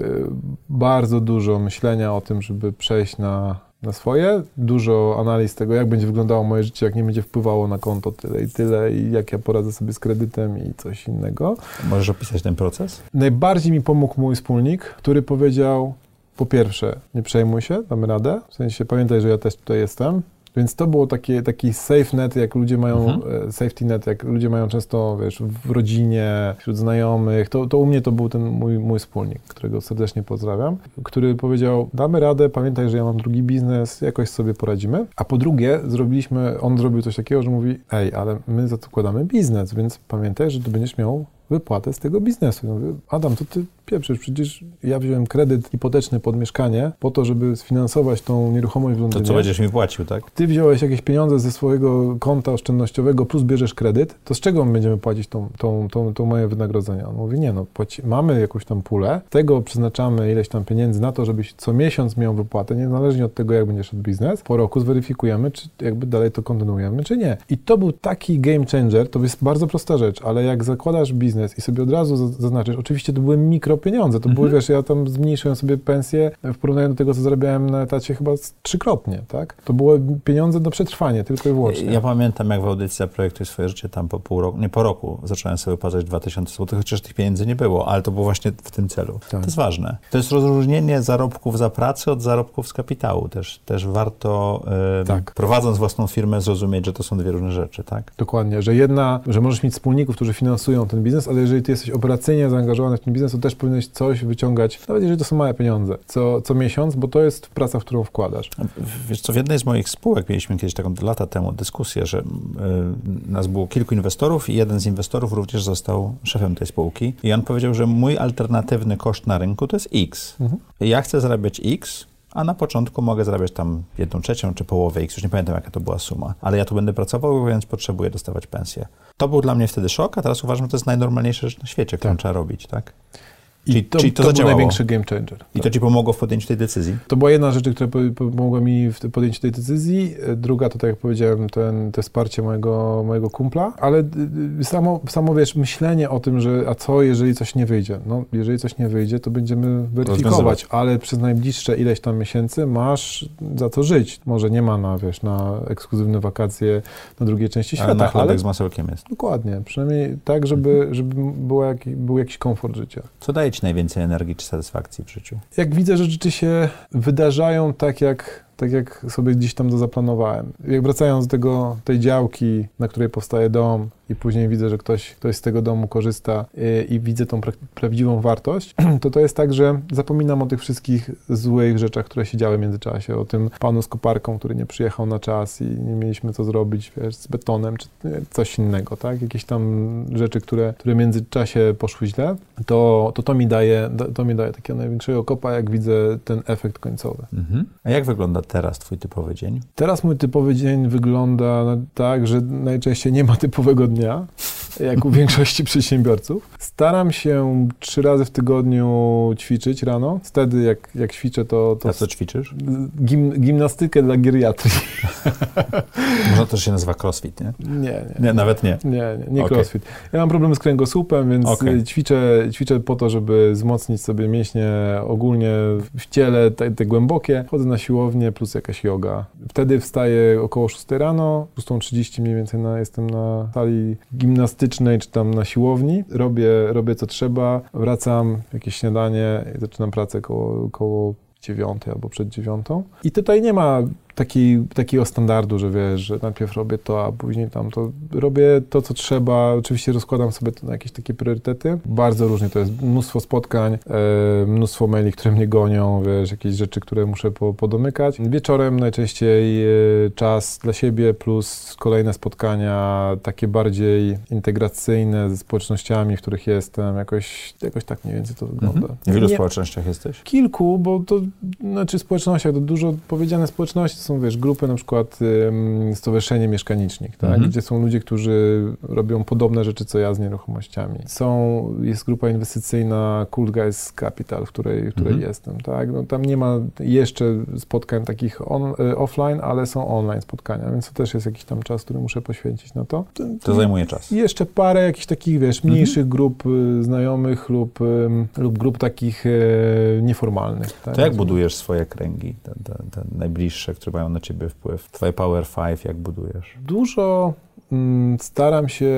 bardzo dużo myślenia o tym, żeby przejść na, na swoje, dużo analiz tego, jak będzie wyglądało moje życie, jak nie będzie wpływało na konto tyle i tyle i jak ja poradzę sobie z kredytem i coś innego. Możesz opisać ten proces? Najbardziej mi pomógł mój wspólnik, który powiedział, po pierwsze, nie przejmuj się, damy radę, w sensie pamiętaj, że ja też tutaj jestem, więc to było takie, taki safe net, jak ludzie mają, Mhm. e, safety net, jak ludzie mają często, wiesz, w rodzinie, wśród znajomych. To, to u mnie to był ten mój, mój wspólnik, którego serdecznie pozdrawiam, który powiedział, damy radę, pamiętaj, że ja mam drugi biznes, jakoś sobie poradzimy. A po drugie, zrobiliśmy, on zrobił coś takiego, że mówi, ej, ale my zakładamy biznes, więc pamiętaj, że ty będziesz miał wypłatę z tego biznesu. Ja mówię, Adam, to ty pieprzysz, przecież ja wziąłem kredyt hipoteczny pod mieszkanie po to, żeby sfinansować tą nieruchomość w To Londynie co będziesz mi płacił, tak? ty wziąłeś jakieś pieniądze ze swojego konta oszczędnościowego plus bierzesz kredyt, to z czego my będziemy płacić tą, tą, tą, tą moje wynagrodzenie? On mówi, nie no, płaci, mamy jakąś tam pulę, tego przeznaczamy ileś tam pieniędzy na to, żebyś co miesiąc miał wypłatę, niezależnie od tego, jak będzie szedł biznes. Po roku zweryfikujemy, czy jakby dalej to kontynuujemy, czy nie. I to był taki game changer, to jest bardzo prosta rzecz, ale jak zakładasz biznes i sobie od razu za- zaznaczysz, oczywiście to były mikropieniądze, to były, wiesz, ja tam zmniejszyłem sobie pensję w porównaniu do tego, co zarabiałem na etacie chyba trzykrotnie, tak? To były pieniądze do przetrwania, tylko i wyłącznie. Ja pamiętam, jak w audycji Zaprojektuj swoje życie, tam po pół roku, nie po roku, zacząłem sobie płacać 2000 zł, chociaż tych pieniędzy nie było, ale to było właśnie w tym celu. Tak. To jest ważne. To jest rozróżnienie zarobków za pracę od zarobków z kapitału. Też, też warto, e, Tak. prowadząc własną firmę, zrozumieć, że to są dwie różne rzeczy, tak? Dokładnie, że jedna, że możesz mieć wspólników, którzy finansują ten biznes, ale jeżeli ty jesteś operacyjnie zaangażowany w ten biznes, to też powinieneś coś wyciągać, nawet jeżeli to są małe pieniądze, co, co miesiąc, bo to jest praca, w którą wkładasz. Wiesz co, w jednej z moich spółek mieliśmy kiedyś taką lata temu dyskusję, że y, nas było kilku inwestorów i jeden z inwestorów również został szefem tej spółki i on powiedział, że mój alternatywny koszt na rynku to jest X. Mhm. Ja chcę zarabiać X, a na początku mogę zarabiać tam jedną trzecią czy połowę X, już nie pamiętam jaka to była suma, ale ja tu będę pracował, więc potrzebuję dostawać pensję. To był dla mnie wtedy szok, a teraz uważam, że to jest najnormalniejsza rzecz na świecie, którą Tak. trzeba robić, tak? I Czyli- to, czyli to to, był największy game changer. I Tak. to ci pomogło w podjęciu tej decyzji? To była jedna rzecz, która po- pomogła mi w podjęciu tej decyzji. Druga to, tak jak powiedziałem, ten, to wsparcie mojego, mojego kumpla, ale y, y, samo, samo, wiesz, myślenie o tym, że a co, jeżeli coś nie wyjdzie? No, jeżeli coś nie wyjdzie, to będziemy weryfikować, ale przez najbliższe ileś tam miesięcy masz za co żyć. Może nie ma na, wiesz, na ekskluzywne wakacje na drugiej części Ale na świata, chlebek ale z masełkiem jest. dokładnie, przynajmniej tak, żeby, żeby była jak, był jakiś komfort życia. Co daje ci najwięcej energii czy satysfakcji w życiu? jak widzę, że rzeczy się wydarzają tak, jak, tak jak sobie gdzieś tam to zaplanowałem. Jak wracając do tego, tej działki, na której powstaje dom i później widzę, że ktoś, ktoś z tego domu korzysta i, i widzę tą pra prawdziwą wartość, to to jest tak, że zapominam o tych wszystkich złych rzeczach, które się działy w międzyczasie. O tym panu z koparką, który nie przyjechał na czas i nie mieliśmy co zrobić wiesz, z betonem, czy nie, coś innego, tak? Jakieś tam rzeczy, które, które w międzyczasie poszły źle, to to, to mi daje, to mi daje takiego największego kopa, jak widzę ten efekt końcowy. Mhm. A jak wygląda teraz twój typowy dzień? Teraz mój typowy dzień wygląda tak, że najczęściej nie ma typowego dnia, jak u większości przedsiębiorców. Staram się trzy razy w tygodniu ćwiczyć rano. Wtedy, jak, jak ćwiczę, to, to A co ćwiczysz? gim, gimnastykę dla geriatrii. Może to się nazywa crossfit, nie? Nie, nie. Nie, nawet nie. Nie, nie, nie Okej. crossfit. Ja mam problem z kręgosłupem, więc Okej. y, ćwiczę, ćwiczę po to, żeby wzmocnić sobie mięśnie ogólnie w ciele, te, te głębokie. Chodzę na siłownię plus jakaś yoga. Wtedy wstaję około 6 rano, 6.30 mniej więcej na, jestem na sali czy tam na siłowni. Robię, robię co trzeba, wracam, jakieś śniadanie i zaczynam pracę koło, koło dziewiątej albo przed dziewiątą. I tutaj nie ma takiej, takiego standardu, że wiesz, że najpierw robię to, a później tam to. Robię to, co trzeba. Oczywiście rozkładam sobie to na jakieś takie priorytety. Bardzo różnie to jest. Mnóstwo spotkań, e, mnóstwo maili, które mnie gonią, wiesz, jakieś rzeczy, które muszę po, podomykać. Wieczorem najczęściej e, czas dla siebie plus kolejne spotkania, takie bardziej integracyjne ze społecznościami, w których jestem. Jakoś, jakoś tak mniej więcej to wygląda. Mhm. W ilu społecznościach jesteś? Kilku, bo to znaczy społecznościach, to dużo powiedziane społeczności to są, wiesz, grupy na przykład Stowarzyszenie Mieszkanicznik, tak? Mhm. gdzie są ludzie, którzy robią podobne rzeczy co ja z nieruchomościami. Są, jest grupa inwestycyjna Cool Guys Capital, w której, w której Mhm. jestem, tak? No, tam nie ma jeszcze spotkań takich on, y, offline, ale są online spotkania, więc to też jest jakiś tam czas, który muszę poświęcić na to. To, To zajmuje czas. jeszcze parę jakichś takich, wiesz, Mhm. mniejszych grup y, znajomych lub, lub grup takich y, nieformalnych. Tak? To jak budujesz swoje kręgi, te, te, te najbliższe, które mają na ciebie wpływ? Twoje Power Five, jak budujesz? Dużo mm, staram się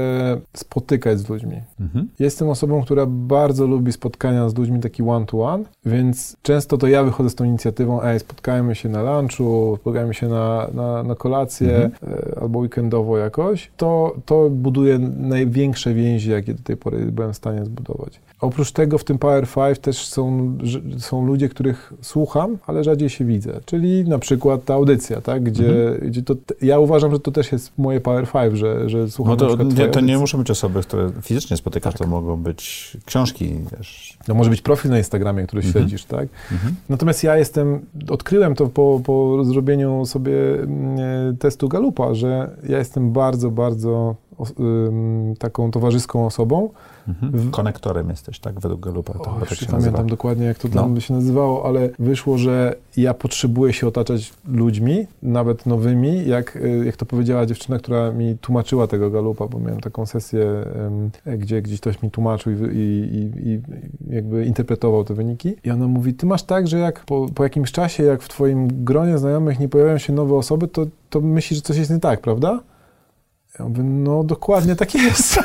spotykać z ludźmi. Mhm. Jestem osobą, która bardzo lubi spotkania z ludźmi taki one-to-one, więc często to ja wychodzę z tą inicjatywą, ej, spotkajmy się na lunchu, spotkajmy się na, na, na kolację Mhm. e, albo weekendowo jakoś. To, to buduje największe więzi, jakie do tej pory byłem w stanie zbudować. Oprócz tego w tym Power 5 też są, są ludzie, których słucham, ale rzadziej się widzę. Czyli na przykład ta audycja, tak? gdzie, Mhm. gdzie to, ja uważam, że to też jest moje Power 5, że, że słucham No to, nie, to nie muszą być osoby, które fizycznie spotykasz, Tak. to mogą być książki, wiesz. To może być profil na Instagramie, który Mhm. śledzisz, tak? Mhm. Natomiast ja jestem, odkryłem to po, po zrobieniu sobie mm, testu Galupa, że ja jestem bardzo, bardzo taką towarzyską osobą. Mhm. Konektorem jesteś, tak? Według Galupa. To O, tak się pamiętam nazywa. dokładnie, jak to No. tam się nazywało, ale wyszło, że ja potrzebuję się otaczać ludźmi, nawet nowymi, jak, y, jak to powiedziała dziewczyna, która mi tłumaczyła tego Galupa, bo miałem taką sesję, gdzie gdzieś ktoś mi tłumaczył i, i, i jakby interpretował te wyniki. I ona mówi, ty masz tak, że jak po, po jakimś czasie, jak w twoim gronie znajomych nie pojawiają się nowe osoby, to, to myślisz, że coś jest nie tak, prawda? Ja mówię, no dokładnie tak jest.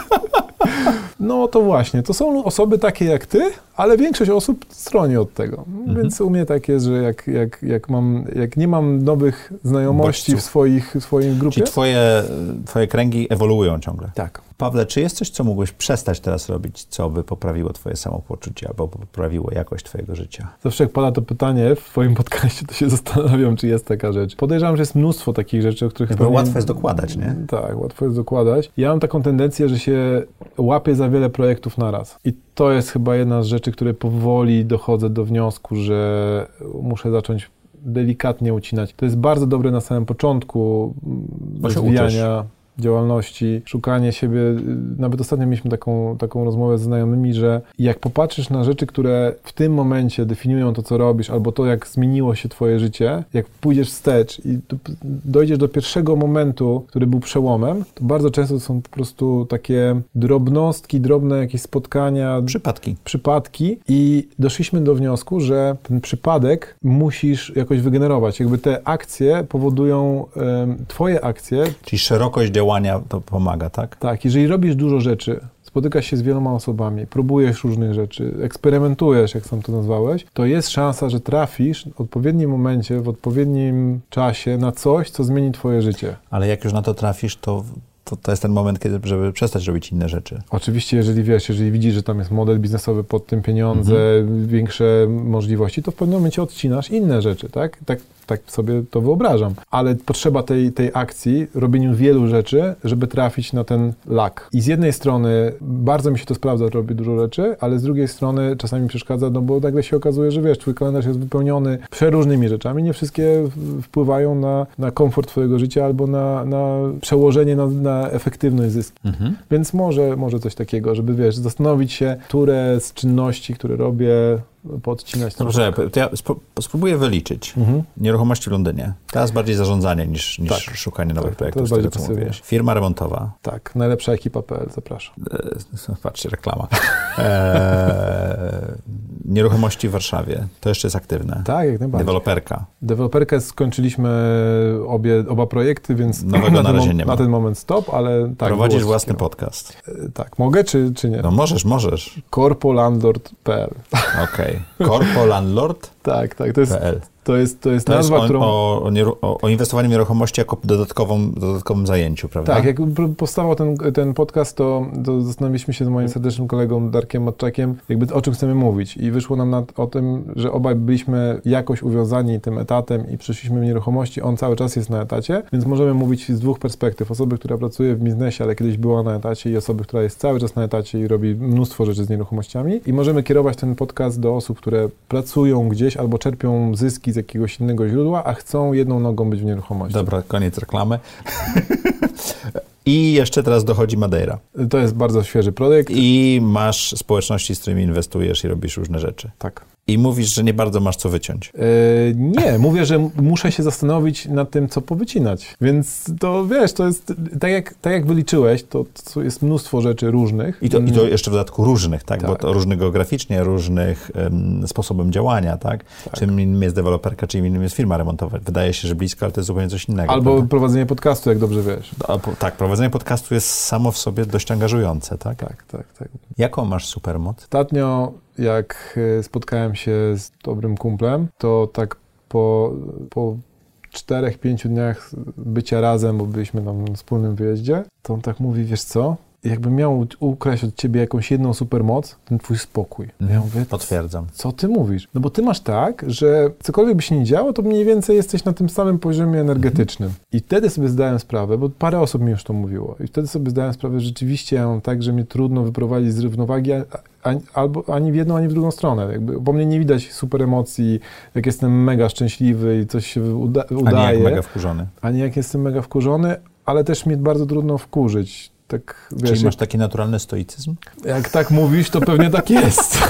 No to właśnie, to są osoby takie jak ty, ale większość osób stroni od tego. Mhm. Więc u mnie tak jest, że jak, jak, jak, mam, jak nie mam nowych znajomości w, swoich, w swojej grupie. Czyli twoje, twoje kręgi ewoluują ciągle. Tak. Pawle, czy jest coś, co mógłbyś przestać teraz robić, co by poprawiło twoje samopoczucie albo poprawiło jakość twojego życia? Zawsze jak pada to pytanie w twoim podcaście, to się zastanawiam, czy jest taka rzecz. Podejrzewam, że jest mnóstwo takich rzeczy, o których Bo pewnie- łatwo jest dokładać, nie? Tak, łatwo jest dokładać. Ja mam taką tendencję, że się łapię za wiele projektów naraz. I to jest chyba jedna z rzeczy, które powoli dochodzę do wniosku, że muszę zacząć delikatnie ucinać. To jest bardzo dobre na samym początku rozwijania działalności, szukanie siebie. Nawet ostatnio mieliśmy taką, taką rozmowę z znajomymi, że jak popatrzysz na rzeczy, które w tym momencie definiują to, co robisz, albo to, jak zmieniło się twoje życie, jak pójdziesz wstecz i dojdziesz do pierwszego momentu, który był przełomem, to bardzo często to są po prostu takie drobnostki, drobne jakieś spotkania, Przypadki. przypadki i doszliśmy do wniosku, że ten przypadek musisz jakoś wygenerować. Jakby te akcje powodują, twoje akcje, Czyli szerokość działania to pomaga, tak? tak, jeżeli robisz dużo rzeczy, spotykasz się z wieloma osobami, próbujesz różnych rzeczy, eksperymentujesz, jak sam to nazwałeś, to jest szansa, że trafisz w odpowiednim momencie, w odpowiednim czasie na coś, co zmieni twoje życie. Ale jak już na to trafisz, to, to, to jest ten moment, kiedy, żeby przestać robić inne rzeczy. Oczywiście, jeżeli wiesz, jeżeli widzisz, że tam jest model biznesowy pod tym pieniądze, większe możliwości, to w pewnym momencie odcinasz inne rzeczy, tak? Tak, tak sobie to wyobrażam. Ale potrzeba tej, tej akcji, robieniu wielu rzeczy, żeby trafić na ten lak. I z jednej strony bardzo mi się to sprawdza, robię dużo rzeczy, ale z drugiej strony czasami przeszkadza, no bo nagle się okazuje, że wiesz, twój kalendarz jest wypełniony przeróżnymi rzeczami, nie wszystkie wpływają na, na komfort twojego życia albo na, na przełożenie na, na efektywność zysku. Mhm. Więc może, może coś takiego, żeby wiesz, zastanowić się, które z czynności, które robię, podcinać. Dobrze, to ja spró- spróbuję wyliczyć. Mhm. Nieruchomości w Londynie. Teraz bardziej zarządzanie niż, niż Tak. szukanie nowych Tak, to jest projektów, bardziej tego. Firma remontowa. Tak, najlepsza ekipa.pl, zapraszam. E, patrzcie, reklama. E, nieruchomości w Warszawie. To jeszcze jest aktywne. Tak, jak najbardziej. Deweloperka. Deweloperkę skończyliśmy obie, oba projekty, więc Nowego na, na ten razie nie ma. na ten moment stop, ale tak. Prowadzisz własny wszystkiego. podcast. E, Tak, mogę czy, czy nie? No możesz, możesz. Korpolandlord.pl Okej. Korpolandlord.pl Tak, tak, to jest, to jest, to jest To jest nazwa, o, którą... o, o, o, inwestowaniu w nieruchomości jako dodatkową, dodatkowym zajęciu, prawda? Tak, jak powstawał ten, ten podcast, to, to zastanowiliśmy się z moim serdecznym kolegą Darkiem Matczakiem, jakby o czym chcemy mówić. I wyszło nam na, o tym, że obaj byliśmy jakoś uwiązani tym etatem i przyszliśmy w nieruchomości. On cały czas jest na etacie, więc możemy mówić z dwóch perspektyw. Osoby, która pracuje w biznesie, ale kiedyś była na etacie i osoby, która jest cały czas na etacie i robi mnóstwo rzeczy z nieruchomościami. I możemy kierować ten podcast do osób, które pracują gdzieś albo czerpią zyski z jakiegoś innego źródła, a chcą jedną nogą być w nieruchomości. Dobra, koniec reklamy. I jeszcze teraz dochodzi Madeira. To jest bardzo świeży projekt. I masz społeczności, z którymi inwestujesz i robisz różne rzeczy. Tak. I mówisz, że nie bardzo masz co wyciąć. E, nie, mówię, że muszę się zastanowić nad tym, co powycinać. Więc to wiesz, to jest tak jak, tak jak wyliczyłeś, to, to jest mnóstwo rzeczy różnych. I to, I to jeszcze w dodatku różnych, tak? Tak. Bo to różnych geograficznie, różnych um, sposobem działania, tak? Czym innym jest deweloperka, czym innym jest firma remontowa. Wydaje się, że blisko, ale to jest zupełnie coś innego. Albo prawda? prowadzenie podcastu, jak dobrze wiesz. A, tak, prowadzenie podcastu jest samo w sobie dość angażujące, tak? Tak, tak, tak. Jaką masz supermoc? Ostatnio, jak e, spotkałem się z dobrym kumplem, to tak po, po czterech, pięciu dniach bycia razem, bo byliśmy tam na wspólnym wyjeździe, to on tak mówi, wiesz co, jakbym miał ukraść od ciebie jakąś jedną supermoc, ten twój spokój. Ja mówię, Potwierdzam. co ty mówisz? No bo ty masz tak, że cokolwiek by się nie działo, to mniej więcej jesteś na tym samym poziomie energetycznym. I wtedy sobie zdałem sprawę, bo parę osób mi już to mówiło, i wtedy sobie zdałem sprawę, że rzeczywiście ja mam tak, że mnie trudno wyprowadzić z równowagi ani, albo ani w jedną, ani w drugą stronę. Jakby, bo mnie nie widać super emocji, jak jestem mega szczęśliwy i coś się uda, A nie udaje, jak mega wkurzony. ani jak jestem mega wkurzony, ale też mnie bardzo trudno wkurzyć. Tak, wiesz, Czyli jak, masz taki naturalny stoicyzm? jak tak mówisz, to pewnie tak jest.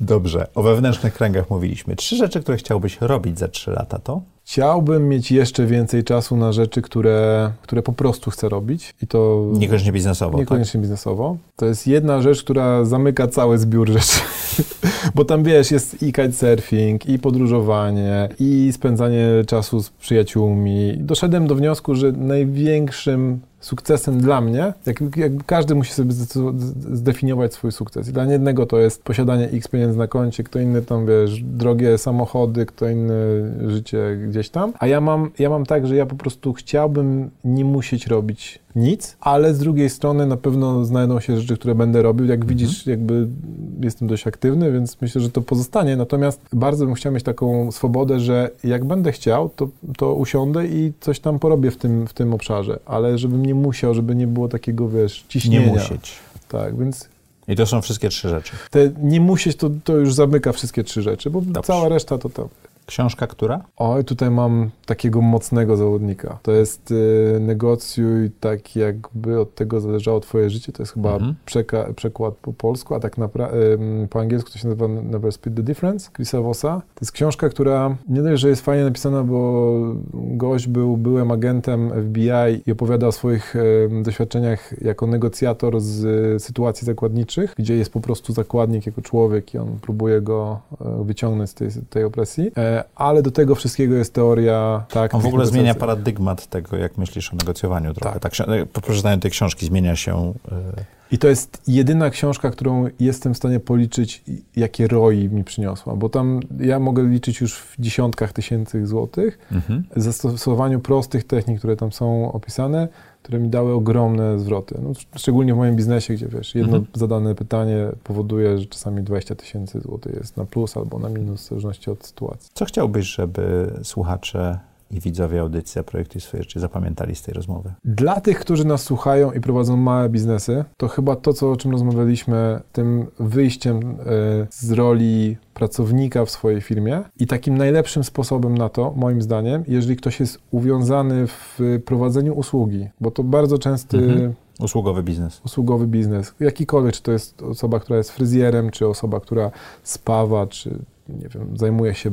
Dobrze. O wewnętrznych kręgach mówiliśmy. Trzy rzeczy, które chciałbyś robić za trzy lata to? Chciałbym mieć jeszcze więcej czasu na rzeczy, które, które po prostu chcę robić i to Niekoniecznie biznesowo, tak? niekoniecznie biznesowo. To jest jedna rzecz, która zamyka cały zbiór rzeczy. Bo tam wiesz, jest i kitesurfing, i podróżowanie, i spędzanie czasu z przyjaciółmi. Doszedłem do wniosku, że największym sukcesem dla mnie, jak, jak każdy musi sobie zdefiniować swój sukces. I dla jednego to jest posiadanie x pieniędzy na koncie, kto inny tam, wiesz, drogie samochody, kto inny życie gdzieś tam. A ja mam, ja mam tak, że ja po prostu chciałbym nie musieć robić nic, ale z drugiej strony na pewno znajdą się rzeczy, które będę robił. Jak widzisz, jakby jestem dość aktywny, więc myślę, że to pozostanie. Natomiast bardzo bym chciał mieć taką swobodę, że jak będę chciał, to, to usiądę i coś tam porobię w tym, w tym obszarze, ale żebym nie musiał, żeby nie było takiego, wiesz, Nie ciśnienia. musieć. Tak, więc I to są wszystkie trzy rzeczy. te nie musieć, to, to już zamyka wszystkie trzy rzeczy, bo Dobrze. cała reszta to tam. Książka która? Oj, tutaj mam takiego mocnego zawodnika. To jest y, negocjuj tak, jakby od tego zależało twoje życie. To jest chyba Mhm. przeka- przekład po polsku, a tak napra- ym, po angielsku to się nazywa Never Split the Difference, Chrisa Vossa. To jest książka, która nie dość, że jest fajnie napisana, bo gość był byłym agentem FBI i opowiada o swoich em, doświadczeniach jako negocjator z y, sytuacji zakładniczych, gdzie jest po prostu zakładnik jako człowiek i on próbuje go e, wyciągnąć z tej, tej opresji. E, ale do tego wszystkiego jest teoria tak. On w ogóle zmienia paradygmat tego, jak myślisz o negocjowaniu trochę. Tak. Tak. ksi- po przeczytaniu tej książki zmienia się... y, I to jest jedyna książka, którą jestem w stanie policzyć, jakie ROI mi przyniosła, bo tam ja mogę liczyć już w dziesiątkach tysięcy złotych, mhm. zastosowaniu prostych technik, które tam są opisane, które mi dały ogromne zwroty. No, szczególnie w moim biznesie, gdzie wiesz, jedno Mhm. zadane pytanie powoduje, że czasami 20 tysięcy złotych jest na plus albo na minus, w zależności od sytuacji. Co chciałbyś, żeby słuchacze i widzowie audycji Zaprojektuj swoje życie zapamiętali z tej rozmowy? Dla tych, którzy nas słuchają i prowadzą małe biznesy, to chyba to, co, o czym rozmawialiśmy, tym wyjściem e, z roli pracownika w swojej firmie i takim najlepszym sposobem na to, moim zdaniem, jeżeli ktoś jest uwiązany w prowadzeniu usługi, bo to bardzo częsty Mhm. Usługowy biznes. usługowy biznes, jakikolwiek, czy to jest osoba, która jest fryzjerem, czy osoba, która spawa, czy nie wiem, zajmuje się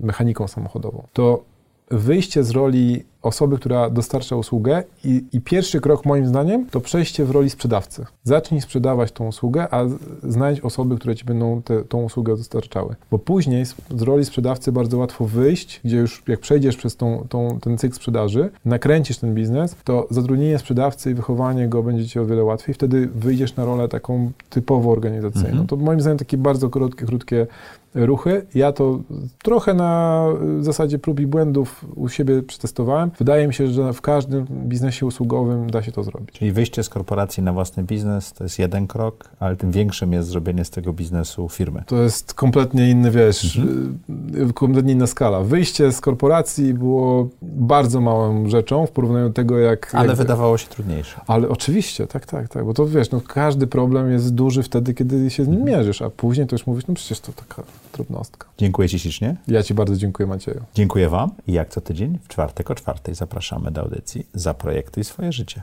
mechaniką samochodową, to wyjście z roli osoby, która dostarcza usługę i, i pierwszy krok moim zdaniem to przejście w roli sprzedawcy. Zacznij sprzedawać tą usługę, a znajdź osoby, które ci będą te, tą usługę dostarczały. Bo później z, z roli sprzedawcy bardzo łatwo wyjść, gdzie już jak przejdziesz przez tą, tą, ten cykl sprzedaży, nakręcisz ten biznes, to zatrudnienie sprzedawcy i wychowanie go będzie ci o wiele łatwiej. Wtedy wyjdziesz na rolę taką typowo organizacyjną. Mhm. To moim zdaniem takie bardzo krótkie, krótkie ruchy. Ja to trochę na zasadzie prób i błędów u siebie przetestowałem. Wydaje mi się, że w każdym biznesie usługowym da się to zrobić. Czyli wyjście z korporacji na własny biznes to jest jeden krok, ale tym większym jest zrobienie z tego biznesu firmy. To jest kompletnie inny, wiesz, y, kompletnie inna skala. Wyjście z korporacji było bardzo małą rzeczą w porównaniu do tego, jak... Ale jak, wydawało się trudniejsze. Ale oczywiście, tak, tak, tak, bo to wiesz, no każdy problem jest duży wtedy, kiedy się z nim mierzysz, a później to już mówisz, no przecież to taka drobnostka. Dziękuję Ci ślicznie. Ja Ci bardzo dziękuję, Macieju. Dziękuję Wam i jak co tydzień w czwartek o czwartej zapraszamy do audycji Zaprojektuj swoje życie.